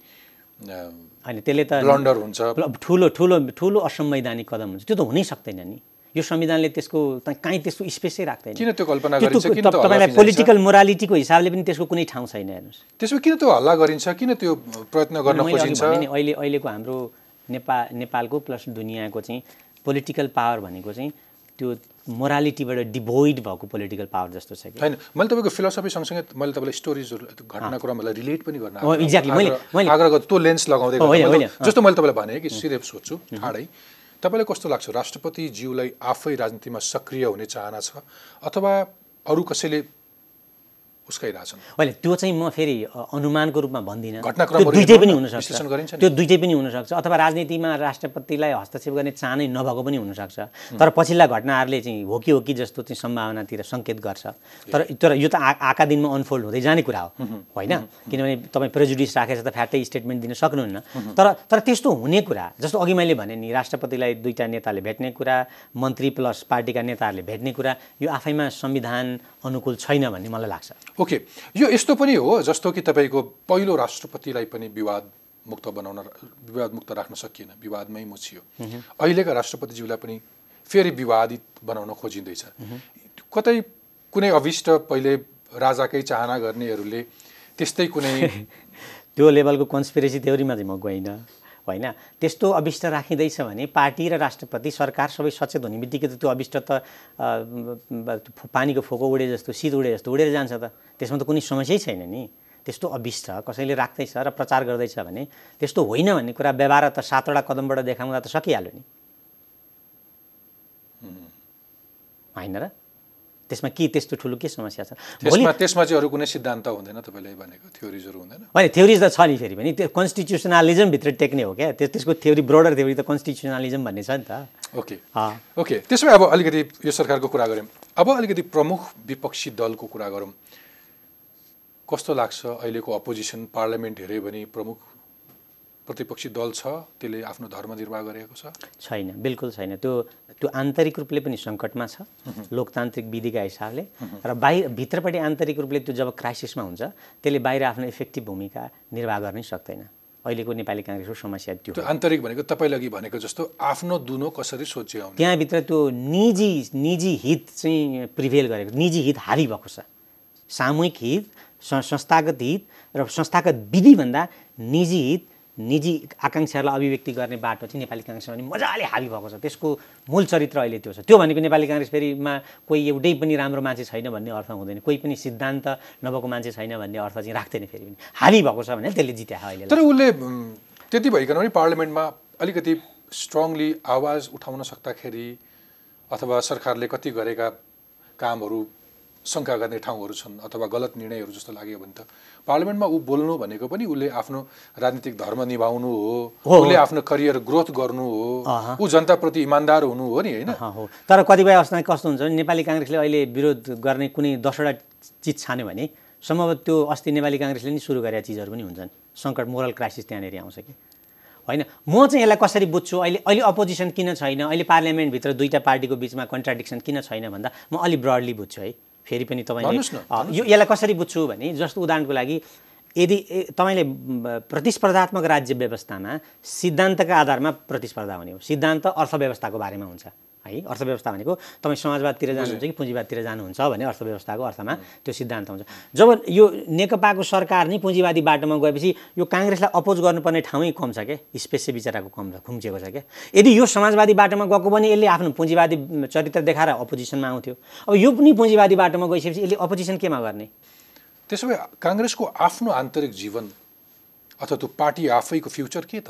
होइन त्यसले त ब्लन्डर हुन्छ। ठुलो ठुलो ठुलो असंवैधानिक कदम हुन्छ। त्यो त हुनै सक्दैन नि। यो संविधानले त्यसको काहीँ त्यसको स्पेसै राख्दैन। किन त्यो कल्पना गरिन्छ? तपाईँलाई? पोलिटिकल मोरालिटीको हिसाबले पनि त्यसको कुनै ठाउँ छैन हेर्नुहोस्। त्यसमा किन त्यो हल्ला गरिन्छ? किन त्यो प्रयत्न गर्न खोजिन्छ? अहिले अहिलेको हाम्रो नेपाल नेपालको प्लस दुनियाँको चाहिँ पोलिटिकल पावर भनेको चाहिँ त्यो मोरालिटीबाट डिभोइड भएको पोलिटिकल पावर जस्तो छ कि। होइन मैले तपाईँको फिलोसफी सँगसँगै मैले तपाईँलाई स्टोरिजहरू त्यो घटनाक्रमलाई रिलेट पनि गर्न exactly. मैले- मैले- आग्रह त्यो लेन्स लगाउँदै जस्तो मैले तपाईँलाई भने कि सिधै सोध्छु ठाडै। तपाईँलाई कस्तो लाग्छ? राष्ट्रपतिज्यूलाई आफै राजनीतिमा सक्रिय हुने चाहना छ? अथवा अरू कसैले उस्काइरहेछन्। होइन त्यो चाहिँ म फेरि अनुमानको रूपमा भन्दिनँ। त्यो दुइटै पनि हुनसक्छ। त्यो दुइटै पनि हुनसक्छ। अथवा राजनीतिमा राष्ट्रपतिलाई हस्तक्षेप गर्ने चाहनै नभएको पनि हुनसक्छ। तर पछिल्ला घटनाहरूले चाहिँ हो कि हो कि जस्तो चाहिँ सम्भावनातिर सङ्केत गर्छ। तर तर यो त आ आएका दिनमा अनफोल्ड हुँदै जाने कुरा हो। होइन? किनभने तपाईँ प्रेजुडिस राखेर त फ्याट्टै स्टेटमेन्ट दिन सक्नुहुन्न। तर तर त्यस्तो हुने कुरा जस्तो अघि मैले भने नि राष्ट्रपतिलाई दुईवटा नेताले भेट्ने कुरा मन्त्री प्लस पार्टीका नेताहरूले भेट्ने कुरा यो आफैमा संविधान अनुकूल छैन भन्ने मलाई लाग्छ। ओके। यो यस्तो पनि हो जस्तो कि तपाईँको पहिलो राष्ट्रपतिलाई पनि विवाद मुक्त बनाउन विवाद मुक्त राख्न सकिएन विवादमै मुछियो। अहिलेका राष्ट्रपतिज्यूलाई पनि फेरि विवादित बनाउन खोजिँदैछ। कतै कुनै अभिष्ट पहिले राजाकै चाहना गर्नेहरूले त्यस्तै कुनै त्यो लेभलको कन्सपिरेसी थ्योरीमा चाहिँ म गइनँ। होइन? त्यस्तो अभिष्ट राखिँदैछ भने पार्टी र राष्ट्रपति सरकार सबै सचेत हुने बित्तिकै त त्यो अभिष्ट त पानीको फोको उडे जस्तो शीत उडे जस्तो उडेर जान्छ त। त्यसमा त कुनै समस्यै छैन नि। त्यस्तो अभिष्ट कसैले राख्दैछ र प्रचार गर्दैछ भने त्यस्तो होइन भन्ने कुरा व्यवहार त सातवटा कदमबाट देखाउँदा त सकिहाल्यो नि। होइन र? त्यसमा के त्यस्तो ठुलो के समस्या छ? त्यसमा त्यसमा चाहिँ अरू कुनै सिद्धान्त हुँदैन तपाईँले भनेको थ्योरिजहरू हुँदैन। होइन थ्योरिज त छ नि फेरि पनि। त्यो कन्स्टिट्युसनलिजमभित्र टेक्ने हो क्या? त्यो त्यसको थ्योरी ब्रोडर थ्योरी त कन्स्टिट्युसनलिजम भन्ने छ नि त। ओके। ओके त्यसो भए अब अलिकति यो सरकारको कुरा गऱ्यौँ। अब अलिकति प्रमुख विपक्षी दलको कुरा गरौँ। कस्तो लाग्छ अहिलेको अपोजिसन पार्लियामेन्ट हेऱ्यो भने प्रमुख प्रतिपक्षी दल छ त्यसले आफ्नो धर्म निर्वाह गरेको छ? छैन बिल्कुल छैन। त्यो त्यो आन्तरिक रूपले पनि सङ्कटमा छ लोकतान्त्रिक विधिका हिसाबले। र बाहिर भित्रपट्टि आन्तरिक रूपले त्यो जब क्राइसिसमा हुन्छ त्यसले बाहिर आफ्नो इफेक्टिभ भूमिका निर्वाह गर्नै सक्दैन। अहिलेको नेपाली काङ्ग्रेसको समस्या त्यो आन्तरिक भनेको तपाईँले अघि भनेको जस्तो आफ्नो दुनो कसरी सोच्याउने त्यहाँभित्र त्यो निजी निजी हित चाहिँ प्रिभेल गरेको निजी हित हावी भएको छ। सामूहिक हित संस्थागत हित र संस्थागत विधिभन्दा निजी हित निजी आकाङ्क्षाहरूलाई अभिव्यक्ति गर्ने बाटो चाहिँ नेपाली काङ्ग्रेसमा पनि मजाले हावी भएको छ। त्यसको मूल चरित्र अहिले त्यो छ। त्यो भनेको नेपाली काङ्ग्रेस फेरिमा कोही एउटै पनि राम्रो मान्छे छैन भन्ने अर्थ हुँदैन। कोही पनि सिद्धान्त नभएको मान्छे छैन भन्ने अर्थ चाहिँ राख्दैन फेरि पनि। हावी भएको छ भने त्यसले जित्या अहिले तर उसले त्यति भइकन पनि पार्लियामेन्टमा अलिकति स्ट्रङली आवाज उठाउन सक्दाखेरि अथवा सरकारले कति गरेका कामहरू शङ्का गर्ने ठाउँहरू छन् अथवा गलत निर्णयहरू जस्तो लाग्यो भने त पार्लियामेन्टमा ऊ बोल्नु भनेको पनि उसले आफ्नो राजनीतिक धर्म निभाउनु हो उसले आफ्नो करियर ग्रोथ गर्नु हो ऊ जनताप्रति इमान्दार हुनु हो नि होइन? हो। तर कतिपय अवस्थामा कस्तो हुन्छ भने नेपाली काङ्ग्रेसले अहिले विरोध गर्ने कुनै दसवटा चिज छान्यो भने सम्भवत त्यो अस्ति नेपाली काङ्ग्रेसले नि सुरु गरेका चिजहरू पनि हुन्छन्। सङ्कट मोरल क्राइसिस त्यहाँनिर आउँछ कि। होइन? म चाहिँ यसलाई कसरी बुझ्छु? अहिले अहिले अपोजिसन किन छैन? अहिले पार्लियामेन्टभित्र दुईवटा पार्टीको बिचमा कन्ट्राडिक्सन किन छैन भन्दा म अलिक ब्रडली बुझ्छु है। फेरि पनि तपाईँले यो यसलाई कसरी बुझ्छु भने जस्तो उदाहरणको लागि यदि तपाईँले प्रतिस्पर्धात्मक राज्य व्यवस्थामा सिद्धान्तका आधारमा प्रतिस्पर्धा हुने हो। सिद्धान्त अर्थव्यवस्थाको बारेमा हुन्छ। है अर्थव्यवस्था भनेको तपाईँ समाजवादतिर जानुहुन्छ कि पुँजीवादतिर जानुहुन्छ भने अर्थव्यवस्थाको अर्थमा त्यो सिद्धान्त हुन्छ। जब यो नेकपाको सरकार नै पुँजीवादी बाटोमा गएपछि यो काङ्ग्रेसलाई अपोज गर्नुपर्ने ठाउँै कम छ क्या स्पेस बिचराको कम छ खुम्चिएको छ क्या। यदि यो समाजवादी बाटोमा गएको भने यसले आफ्नो पुँजीवादी चरित्र देखाएर अपोजिसनमा आउँथ्यो। अब यो पनि पुँजीवादी बाटोमा गइसकेपछि यसले अपोजिसन केमा गर्ने? त्यसो भए काङ्ग्रेसको आफ्नो आन्तरिक जीवन अथवा त्यो पार्टी आफैको फ्युचर के त?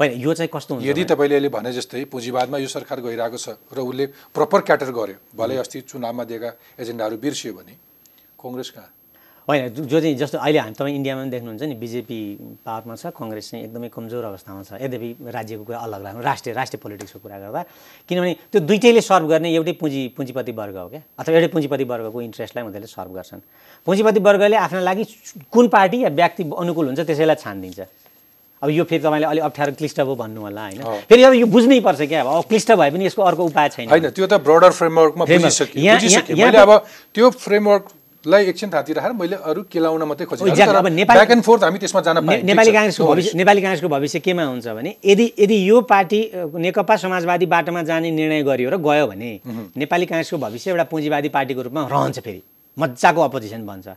होइन यो चाहिँ कस्तो हुन्छ यदि तपाईँले अहिले भने जस्तै पुँजीवादमा यो सरकार गइरहेको छ र उसले प्रपर क्याटर गर्यो भलै अस्ति चुनावमा दिएका एजेन्डाहरू बिर्सियो भने कङ्ग्रेस कहाँ? होइन जो चाहिँ जस्तो अहिले हामी तपाईँ इन्डियामा पनि देख्नुहुन्छ नि बिजेपी पावरमा छ कङ्ग्रेस चाहिँ एकदमै कमजोर अवस्थामा छ। यद्यपि राज्यको कुरा अलग लाग्नु राष्ट्रिय राष्ट्रिय पोलिटिक्सको कुरा गर्दा। किनभने त्यो दुइटैले सर्भ गर्ने एउटै पुँजी पुँजीपति वर्ग हो क्या? अथवा एउटै पुँजीपति वर्गको इन्ट्रेस्टलाई उनीहरूले सर्भ गर्छन्। पुँजीपति वर्गले आफ्ना लागि कुन पार्टी या व्यक्ति अनुकूल हुन्छ त्यसैलाई छानिदिन्छ। अब यो फेरि तपाईँले अलिक अप्ठ्यारो क्लिष्ट भयो भन्नु होला होइन फेरि अब यो बुझ्नै पर्छ क्या अब। क्लिष्ट भए पनि यसको अर्को उपाय छैन। होइन त्यो त ब्रोडर फ्रेमवर्कमा मैले अब त्यो फ्रेमवर्कलाई एकछिन थाती राखेर मैले अरू केलाउन मात्रै खोजेँ। फोर्थ हामी त्यसमा जान नेपाली काङ्ग्रेसको भविष्य नेपाली काङ्ग्रेसको भविष्य केमा हुन्छ भने यदि यदि यो पार्टी नेकपा समाजवादी बाटोमा जाने निर्णय गरियो र गयो भने नेपाली काङ्ग्रेसको भविष्य एउटा पुँजीवादी पार्टीको रूपमा रहन्छ फेरि। मजाको अपोजिसन बन्छ।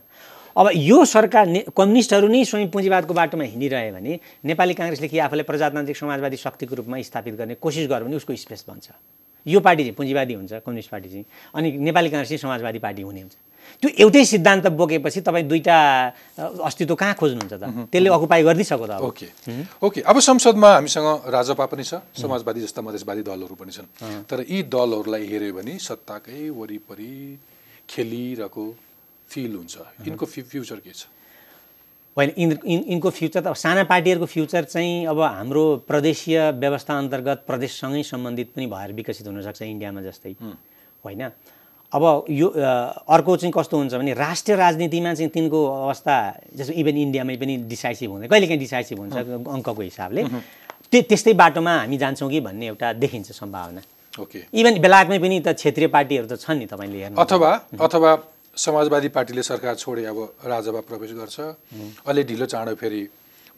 अब यो सरकार ने कम्युनिस्टहरू नै स्वयं पुँजीवादको बाटोमा हिँडिरह्यो भने नेपाली काङ्ग्रेसले कि आफूलाई प्रजातान्त्रिक समाजवादी शक्तिको रूपमा स्थापित गर्ने कोसिस गर्यो भने उसको स्पेस बन्छ। यो पार्टी चाहिँ पुँजीवादी हुन्छ कम्युनिस्ट पार्टी चाहिँ। अनि नेपाली काङ्ग्रेस चाहिँ समाजवादी पार्टी हुने हुन्छ। त्यो एउटै सिद्धान्त बोकेपछि तपाईँ दुईवटा अस्तित्व कहाँ खोज्नुहुन्छ त? त्यसले अकुपाई गरिदिइसक्यो त ओके। ओके। अब संसदमा हामीसँग राजपा पनि छ समाजवादी जस्ता मधेसवादी दलहरू पनि छन्। तर यी दलहरूलाई हेऱ्यो भने सत्ताकै वरिपरि खेलिरहेको फिल हुन्छ यिनको फ्युचर के छ? होइन यिन यिनको फ्युचर त साना पार्टीहरूको फ्युचर चाहिँ अब हाम्रो प्रदेशीय व्यवस्था अन्तर्गत प्रदेशसँगै सम्बन्धित पनि भएर विकसित हुनसक्छ इन्डियामा जस्तै। होइन? अब यो अर्को चाहिँ कस्तो हुन्छ भने राष्ट्रिय राजनीतिमा चाहिँ तिनको अवस्था जस्तो इभन इन्डियामै पनि डिसाइसिभ हुँदैन कहिलेकाहीँ डिसाइसिभ हुन्छ अङ्कको हिसाबले। त्यो त्यस्तै बाटोमा हामी जान्छौँ कि भन्ने एउटा देखिन्छ सम्भावना। ओके। इभन बेलायतमै पनि त क्षेत्रीय पार्टीहरू त छन् नि तपाईँले हेर्नु अथवा अथवा समाजवादी पार्टीले सरकार छोडे अब राजभा प्रवेश गर्छ। अलि ढिलो चाँडो फेरि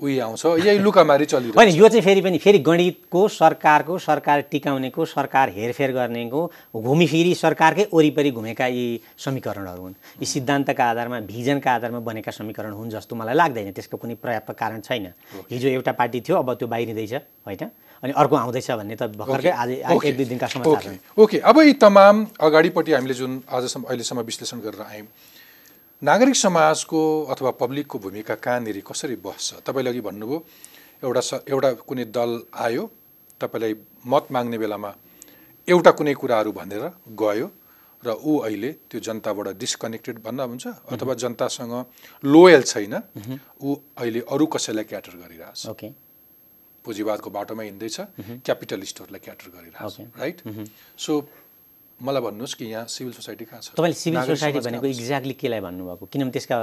उही आउँछ। यही लुकामारी चलिरहेको होइन यो चाहिँ फेरि पनि फेरि गणितको सरकारको सरकार टिकाउनेको सरकार हेरफेर गर्नेको घुमिफिरी सरकारकै वरिपरि घुमेका यी समीकरणहरू हुन्। यी सिद्धान्तका आधारमा भिजनका आधारमा बनेका समीकरण हुन् जस्तो मलाई लाग्दैन। त्यसको कुनै पर्याप्त कारण छैन। हिजो एउटा पार्टी थियो अब त्यो बाहिरिँदैछ होइन? अनि अर्को आउँदैछ भन्ने त भर्खरकै आज एक दुई दिनका समाचार ओके अब यी तमाम अगाडिपट्टि हामीले जुन आजसम्म अहिलेसम्म विश्लेषण गरेर आयौँ नागरिक समाजको अथवा पब्लिकको भूमिका कहाँनिर कसरी बस्छ? तपाईँले अघि भन्नुभयो एउटा स एउटा कुनै दल आयो तपाईँलाई मत माग्ने बेलामा एउटा कुनै कुराहरू भनेर गयो र ऊ अहिले त्यो जनताबाट डिस्कनेक्टेड भन्दा हुन्छ अथवा जनतासँग लोयल छैन ऊ अहिले अरू कसैलाई क्याटर गरिरहेछ। ओके पुँजीवादको बाटोमा हिँड्दैछ क्यापिटलिस्टहरूलाई क्याटर गरिरहेछ राइट? सो मलाई भन्नुहोस् कि यहाँ सिभिल सोसाइटी कहाँ छ? तपाईँले सिभिल सोसाइटी भनेको एक्ज्याक्टली केलाई भन्नुभएको? किनभने त्यसका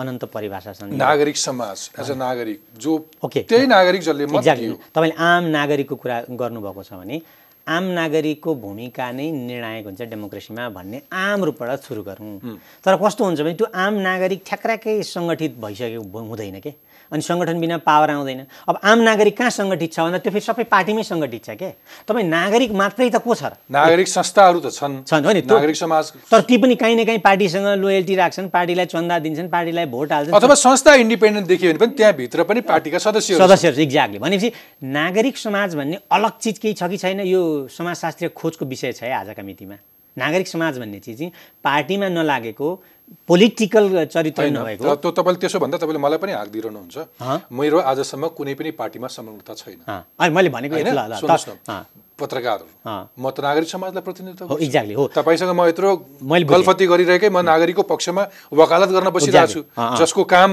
अनन्त परिभाषा छन्। नागरिक समाज एज अ। नागरिक जो ओके। त्यही नागरिक जसले एक्ज्याक्टली तपाईँले आम नागरिकको कुरा गर्नुभएको छ भने आम नागरिकको भूमिका नै निर्णायक हुन्छ डेमोक्रेसीमा भन्ने आम रूपबाट सुरु गरौँ। तर कस्तो हुन्छ भने त्यो आम नागरिक ठ्याक्राकै सङ्गठित भइसकेको हुँदैन के? अनि सङ्गठन बिना पावर आउँदैन। अब आम नागरिक कहाँ सङ्गठित छ? भन्दा त्यो फेरि सबै पार्टीमै सङ्गठित छ के? तपाईँ नागरिक मात्रै त को छ र? नागरिक संस्थाहरू त छन्। छन् हो नि नागरिक समाज। तर ती पनि काहीँ न काहीँ पार्टीसँग लोयल्टी राख्छन् पार्टीलाई चन्दा दिन्छन् पार्टीलाई भोट हाल्छन्। अथवा संस्था इन्डिपेन्डेन्ट देखियो भने पनि त्यहाँभित्र पनि पार्टीका सदस्यहरू छन्। सदस्यहरू एक्ज्याक्टली भनेपछि नागरिक समाज भन्ने अलग चिज केही छ कि छैन? यो समाजशास्त्रीय खोजको विषय छ है आजका मितिमा। नागरिक समाज भन्ने चिज चाहिँ पार्टीमा नलागेको पोलिटिकल चरित्र नभएको त्यो तपाईँले त्यसो भन्दा तपाईँले मलाई पनि हाक दिइरहनुहुन्छ? मेरो आजसम्म कुनै पनि पार्टीमा संलग्नता छैन। मैले भनेको पत्रकारहरू। म त नागरिक समाजलाई प्रतिनिधित्व। एक्ज्याक्टली हो। तपाईँसँग म यत्रो। गलफती गरिरहेकै म नागरिकको पक्षमा वकालत गर्न बसिरहेको छु। जसको काम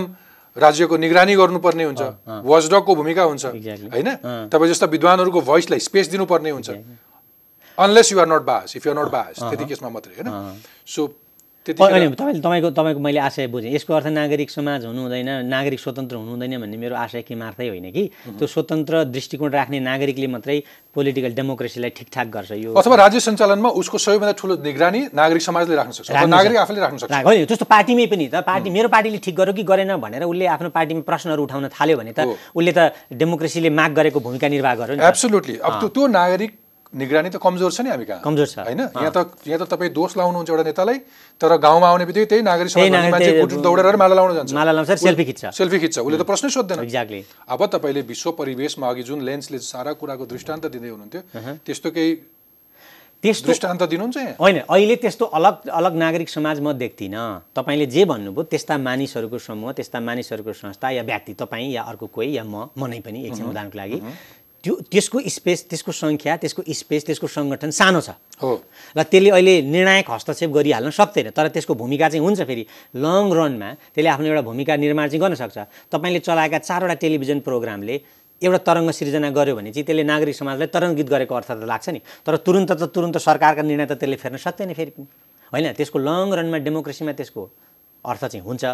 राज्यको निगरानी गर्नुपर्ने हुन्छ। वाचडगको भूमिका हुन्छ. होइन? तपाईँ जस्ता विद्वानहरूको भोइसलाई स्पेस दिनुपर्ने हुन्छ। Unless you are not boss if you are not boss त्यति केसमा मात्रै होइन? सो तपाईँले तपाईँको तपाईँको मैले आशय बुझेँ। यसको अर्थ नागरिक समाज हुनु हुँदैन नागरिक स्वतन्त्र हुनु हुँदैन भन्ने मेरो आशय के मात्रै होइन कि। त्यो स्वतन्त्र दृष्टिकोण राख्ने नागरिकले मात्रै पोलिटिकल डेमोक्रेसीलाई ठिकठाक गर्छ यो। अथवा राज्य सञ्चालनमा उसको सबैभन्दा ठुलो निगरानी नागरिक समाजले राख्न सक्छ नागरिक। आफैले राख्न सक्छ। होइन जस्तो पार्टीमै पनि त पार्टी मेरो पार्टीले ठिक गर्यो कि गरेन भनेर उसले आफ्नो पार्टीमा प्रश्नहरू उठाउन थाल्यो भने त। उसले त डेमोक्रेसीले माग गरेको भूमिका निर्वाह गर्यो। एब्सोल्युटली अब त्यो त्यो नागरिक निगरानी त कमजोर छ नि हामी कहाँ? कमजोर छ। होइन? यहाँ त यहाँ त तपाईँ दोष लाउनुहुन्छ एउटा नेतालाई तर गाउँमा आउने बित्तिकै त्यही नागरिक मान्छे दौडेर माला लाउन जान्छ। माला लाउँछ सेल्फी खिच्छ। सेल्फी खिच्छ। उसले त प्रश्नै सोध्दैन। एक्ज्याक्टली अब तपाईँले विश्व परिवेशमा अघि जुन लेन्सले सारा कुराको दृष्टान्त दिँदै हुनुहुन्थ्यो त्यस्तो केही त्यस्तो दृष्टान्त दिनुहुन्छ होइन अहिले त्यस्तो अलग अलग नागरिक समाज म देख्दिनँ। तपाईँले जे भन्नुभयो त्यस्ता मानिसहरूको समूह त्यस्ता मानिसहरूको संस्था या व्यक्ति तपाईँ या अर्को कोही या म म नै पनि एकछिन उदाहरणको लागि। त्यो त्यसको स्पेस त्यसको सङ्ख्या त्यसको स्पेस त्यसको सङ्गठन सानो छ। हो। र त्यसले अहिले निर्णायक हस्तक्षेप गरिहाल्न सक्दैन तर त्यसको भूमिका चाहिँ हुन्छ फेरि। लङ रनमा त्यसले आफ्नो एउटा भूमिका निर्माण चाहिँ गर्न सक्छ। तपाईँले चलाएका चारवटा टेलिभिजन प्रोग्रामले एउटा तरङ्ग सिर्जना गर्यो भने चाहिँ त्यसले नागरिक समाजलाई तरङ्गित गरेको अर्थ त लाग्छ नि। तर तुरुन्त त तुरुन्त सरकारका निर्णय त त्यसले फेर्न सक्दैन फेरि पनि। होइन त्यसको लङ रनमा डेमोक्रेसीमा त्यसको अर्थ चाहिँ हुन्छ।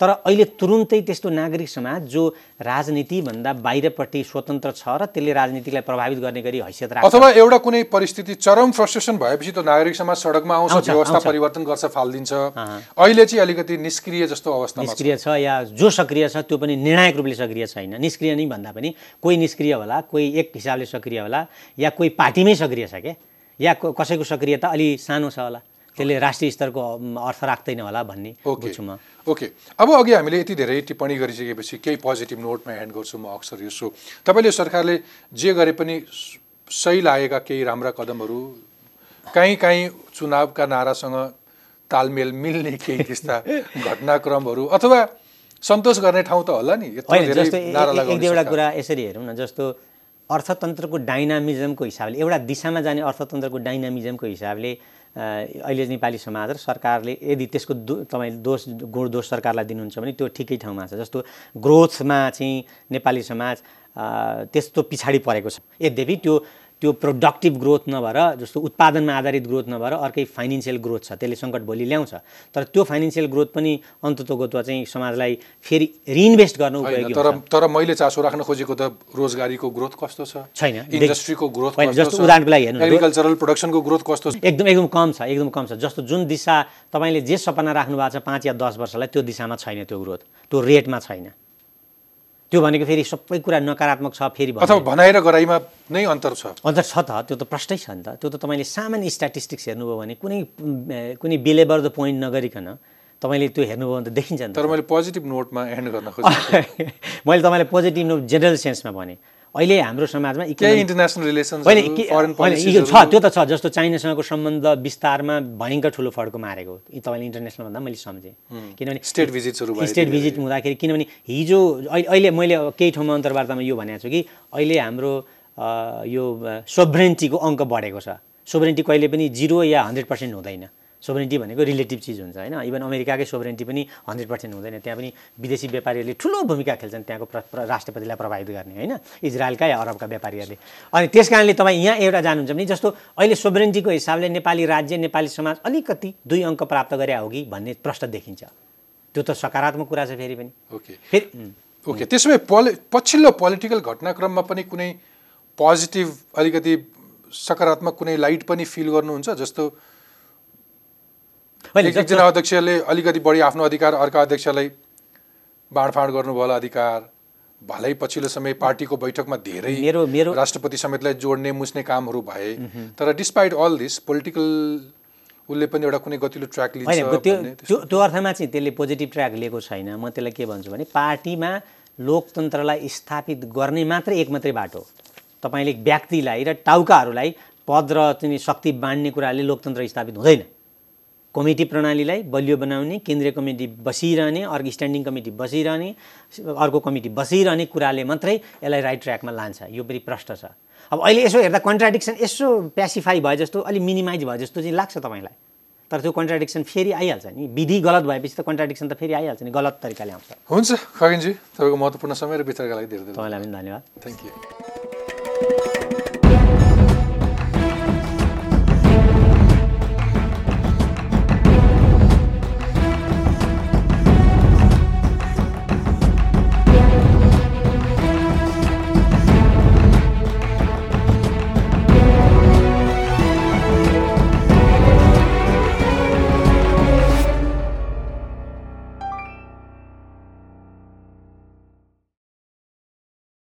तर अहिले तुरुन्तै त्यस्तो नागरिक समाज जो राजनीतिभन्दा बाहिरपट्टि स्वतन्त्र छ र त्यसले राजनीतिलाई प्रभावित गर्ने गरी हैसियत राख्छ। अथवा एउटा कुनै परिस्थिति चरम फ्रस्ट्रेसन भएपछि त नागरिक समाज सडकमा आउँछ व्यवस्था। परिवर्तन गर्छ फालिदिन्छ। अहिले चाहिँ अलिकति निष्क्रिय जस्तो अवस्थामा छ। निष्क्रिय छ या जो सक्रिय छ त्यो पनि निर्णायक रूपले सक्रिय छैन। निष्क्रिय नै भन्दा पनि कोही निष्क्रिय होला कोही एक हिसाबले सक्रिय होला या कोही पार्टीमै सक्रिय छ क्या या कसैको सक्रियता अलि सानो छ होला। त्यसले राष्ट्रिय स्तरको अर्थ राख्दैन होला भन्ने ओके। बुझ्छु म। ओके। अब अघि हामीले यति धेरै टिप्पणी गरिसकेपछि केही पोजिटिभ नोटमा एन्ड गर्छु म अक्सर यो सो। तपाईँले सरकारले जे गरे पनि सही लागेका केही राम्रा कदमहरू काहीँ काहीँ चुनावका नारासँग तालमेल मिल्ने केही त्यस्ता घटनाक्रमहरू अथवा सन्तोष गर्ने ठाउँ त होला नि एक दुईवटा। कुरा यसरी हेरौँ न जस्तो अर्थतन्त्रको डाइनामिजमको हिसाबले एउटा दिशामा जाने अर्थतन्त्रको डाइनामिजमको हिसाबले अहिले नेपाली समाज र सरकारले यदि त्यसको दो तपाईँले दोष गुण दोष सरकारलाई दिनुहुन्छ भने त्यो ठिकै ठाउँमा छ। जस्तो ग्रोथमा चाहिँ नेपाली समाज त्यस्तो पछाडि परेको छ। यद्यपि त्यो त्यो प्रोडक्टिभ ग्रोथ नभएर जस्तो उत्पादनमा आधारित ग्रोथ नभएर अर्कै फाइनेन्सियल ग्रोथ छ। त्यसले सङ्कट भोलि ल्याउँछ। तर त्यो फाइनेन्सियल ग्रोथ पनि अन्ततोगत्वा चाहिँ समाजलाई फेरि रिइन्भेस्ट गर्न उपयोगी तर तर मैले चासो राख्न खोजेको त रोजगारीको ग्रोथ कस्तो छ? छैन। इन्डस्ट्रीको ग्रोथ जस्तो उदाहरणको लागि हेर्नु एग्रिकल्चरल प्रोडक्सनको ग्रोथ कस्तो छ? एकदम एकदम कम छ एकदम कम छ। जस्तो जुन दिशा तपाईँले जे सपना राख्नु भएको छ पाँच या दस वर्षलाई त्यो दिशामा छैन त्यो ग्रोथ त्यो रेटमा छैन। त्यो भनेको फेरि सबै कुरा नकारात्मक छ फेरि अथवा भनाइ र गराइमा नै अन्तर छ। अन्त छ त त्यो त प्रष्टै छ नि त। त्यो त तपाईँले सामान्य स्ट्याटिस्टिक्स हेर्नुभयो भने कुनै कुनै बिलेबर द पोइन्ट नगरिकन तपाईँले त्यो हेर्नुभयो भने त देखिन्छ नि त। तर मैले पोजिटिभ नोटमा एन्ड गर्न खोजेँ मैले तपाईँलाई पोजिटिभ नोट जेनरल सेन्समा भने। अहिले हाम्रो समाजमा इन्टरनेसनल यो छ त्यो त छ जस्तो चाइनासँगको सम्बन्ध विस्तारमा भयङ्कर ठुलो फड्को मारेको तपाईँले इन्टरनेसनल भन्दा मैले सम्झेँ। किनभने स्टेट भिजिट्सहरू भए स्टेट भिजिट हुँदाखेरि किनभने हिजो अहिले मैले केही ठाउँमा अन्तर्वार्तामा यो भनेको छु कि अहिले हाम्रो यो सोभरेन्टीको अङ्क बढेको छ। सोभरेन्टी कहिले पनि जिरो या हन्ड्रेड पर्सेन्ट हुँदैन। सोभरेन्टी भनेको रिलेटिभ चिज हुन्छ होइन? इभन अमेरिकाकै सोभरेन्टी पनि हन्ड्रेड पर्सेन्ट हुँदैन। त्यहाँ पनि विदेशी व्यापारीहरूले ठुलो भूमिका खेल्छन् त्यहाँको प्र, राष्ट्रपतिलाई प्रभावित गर्ने होइन? इजरायलका या अरबका व्यापारीहरूले। अनि त्यस कारणले तपाईँ यहाँ एउटा जानुहुन्छ भने जस्तो अहिले सोभरेन्टीको हिसाबले नेपाली राज्य नेपाली समाज अलिकति दुई अङ्क प्राप्त गरे हो कि भन्ने प्रश्न देखिन्छ। त्यो त सकारात्मक कुरा छ फेरि पनि। ओके। फेरि ओके। त्यसो भए पोलि पछिल्लो पोलिटिकल घटनाक्रममा पनि कुनै पोजिटिभ अलिकति सकारात्मक कुनै लाइट पनि फिल गर्नुहुन्छ? जस्तो एकजना अध्यक्षले अलिकति बढी आफ्नो अधिकार अर्का अध्यक्षलाई बाँडफाँड गर्नुभयो होला अधिकार भलै पछिल्लो समय पार्टीको बैठकमा धेरै मेरो मेरो राष्ट्रपति समेतलाई जोड्ने मुस्ने कामहरू भए। तर डिस्पाइट अल दिस पोलिटिकल उसले पनि एउटा कुनै गतिलो ट्र्याक लिन्छ त्यो त्यो त्यो अर्थमा चाहिँ त्यसले पोजिटिभ ट्र्याक लिएको छैन। म त्यसलाई के भन्छु भने पार्टीमा लोकतन्त्रलाई स्थापित गर्ने मात्रै एक मात्रै बाटो तपाईँले व्यक्तिलाई र टाउकाहरूलाई पद र चाहिँ शक्ति बाँड्ने कुराले लोकतन्त्र स्थापित हुँदैन। कमिटी प्रणालीलाई बलियो बनाउने केन्द्रीय कमिटी बसिरहने अर्को स्ट्यान्डिङ कमिटी बसिरहने अर्को कमिटी बसिरहने कुराले मात्रै यसलाई राइट ट्र्याकमा लान्छ। यो पनि प्रष्ट छ। अब अहिले यसो हेर्दा कन्ट्राडिक्सन यसो प्यासिफाई भए जस्तो अलिक मिनिमाइज भए जस्तो चाहिँ लाग्छ तपाईँलाई। तर त्यो कन्ट्राडिक्सन फेरि आइहाल्छ नि। विधि गलत भएपछि त कन्ट्राडिक्सन त फेरि आइहाल्छ नि गलत तरिकाले आउँछ। हुन्छ खगेनजी तपाईँको महत्त्वपूर्ण समय र विचारका लागि धेरै धेरै तपाईँलाई पनि धन्यवाद। Thank you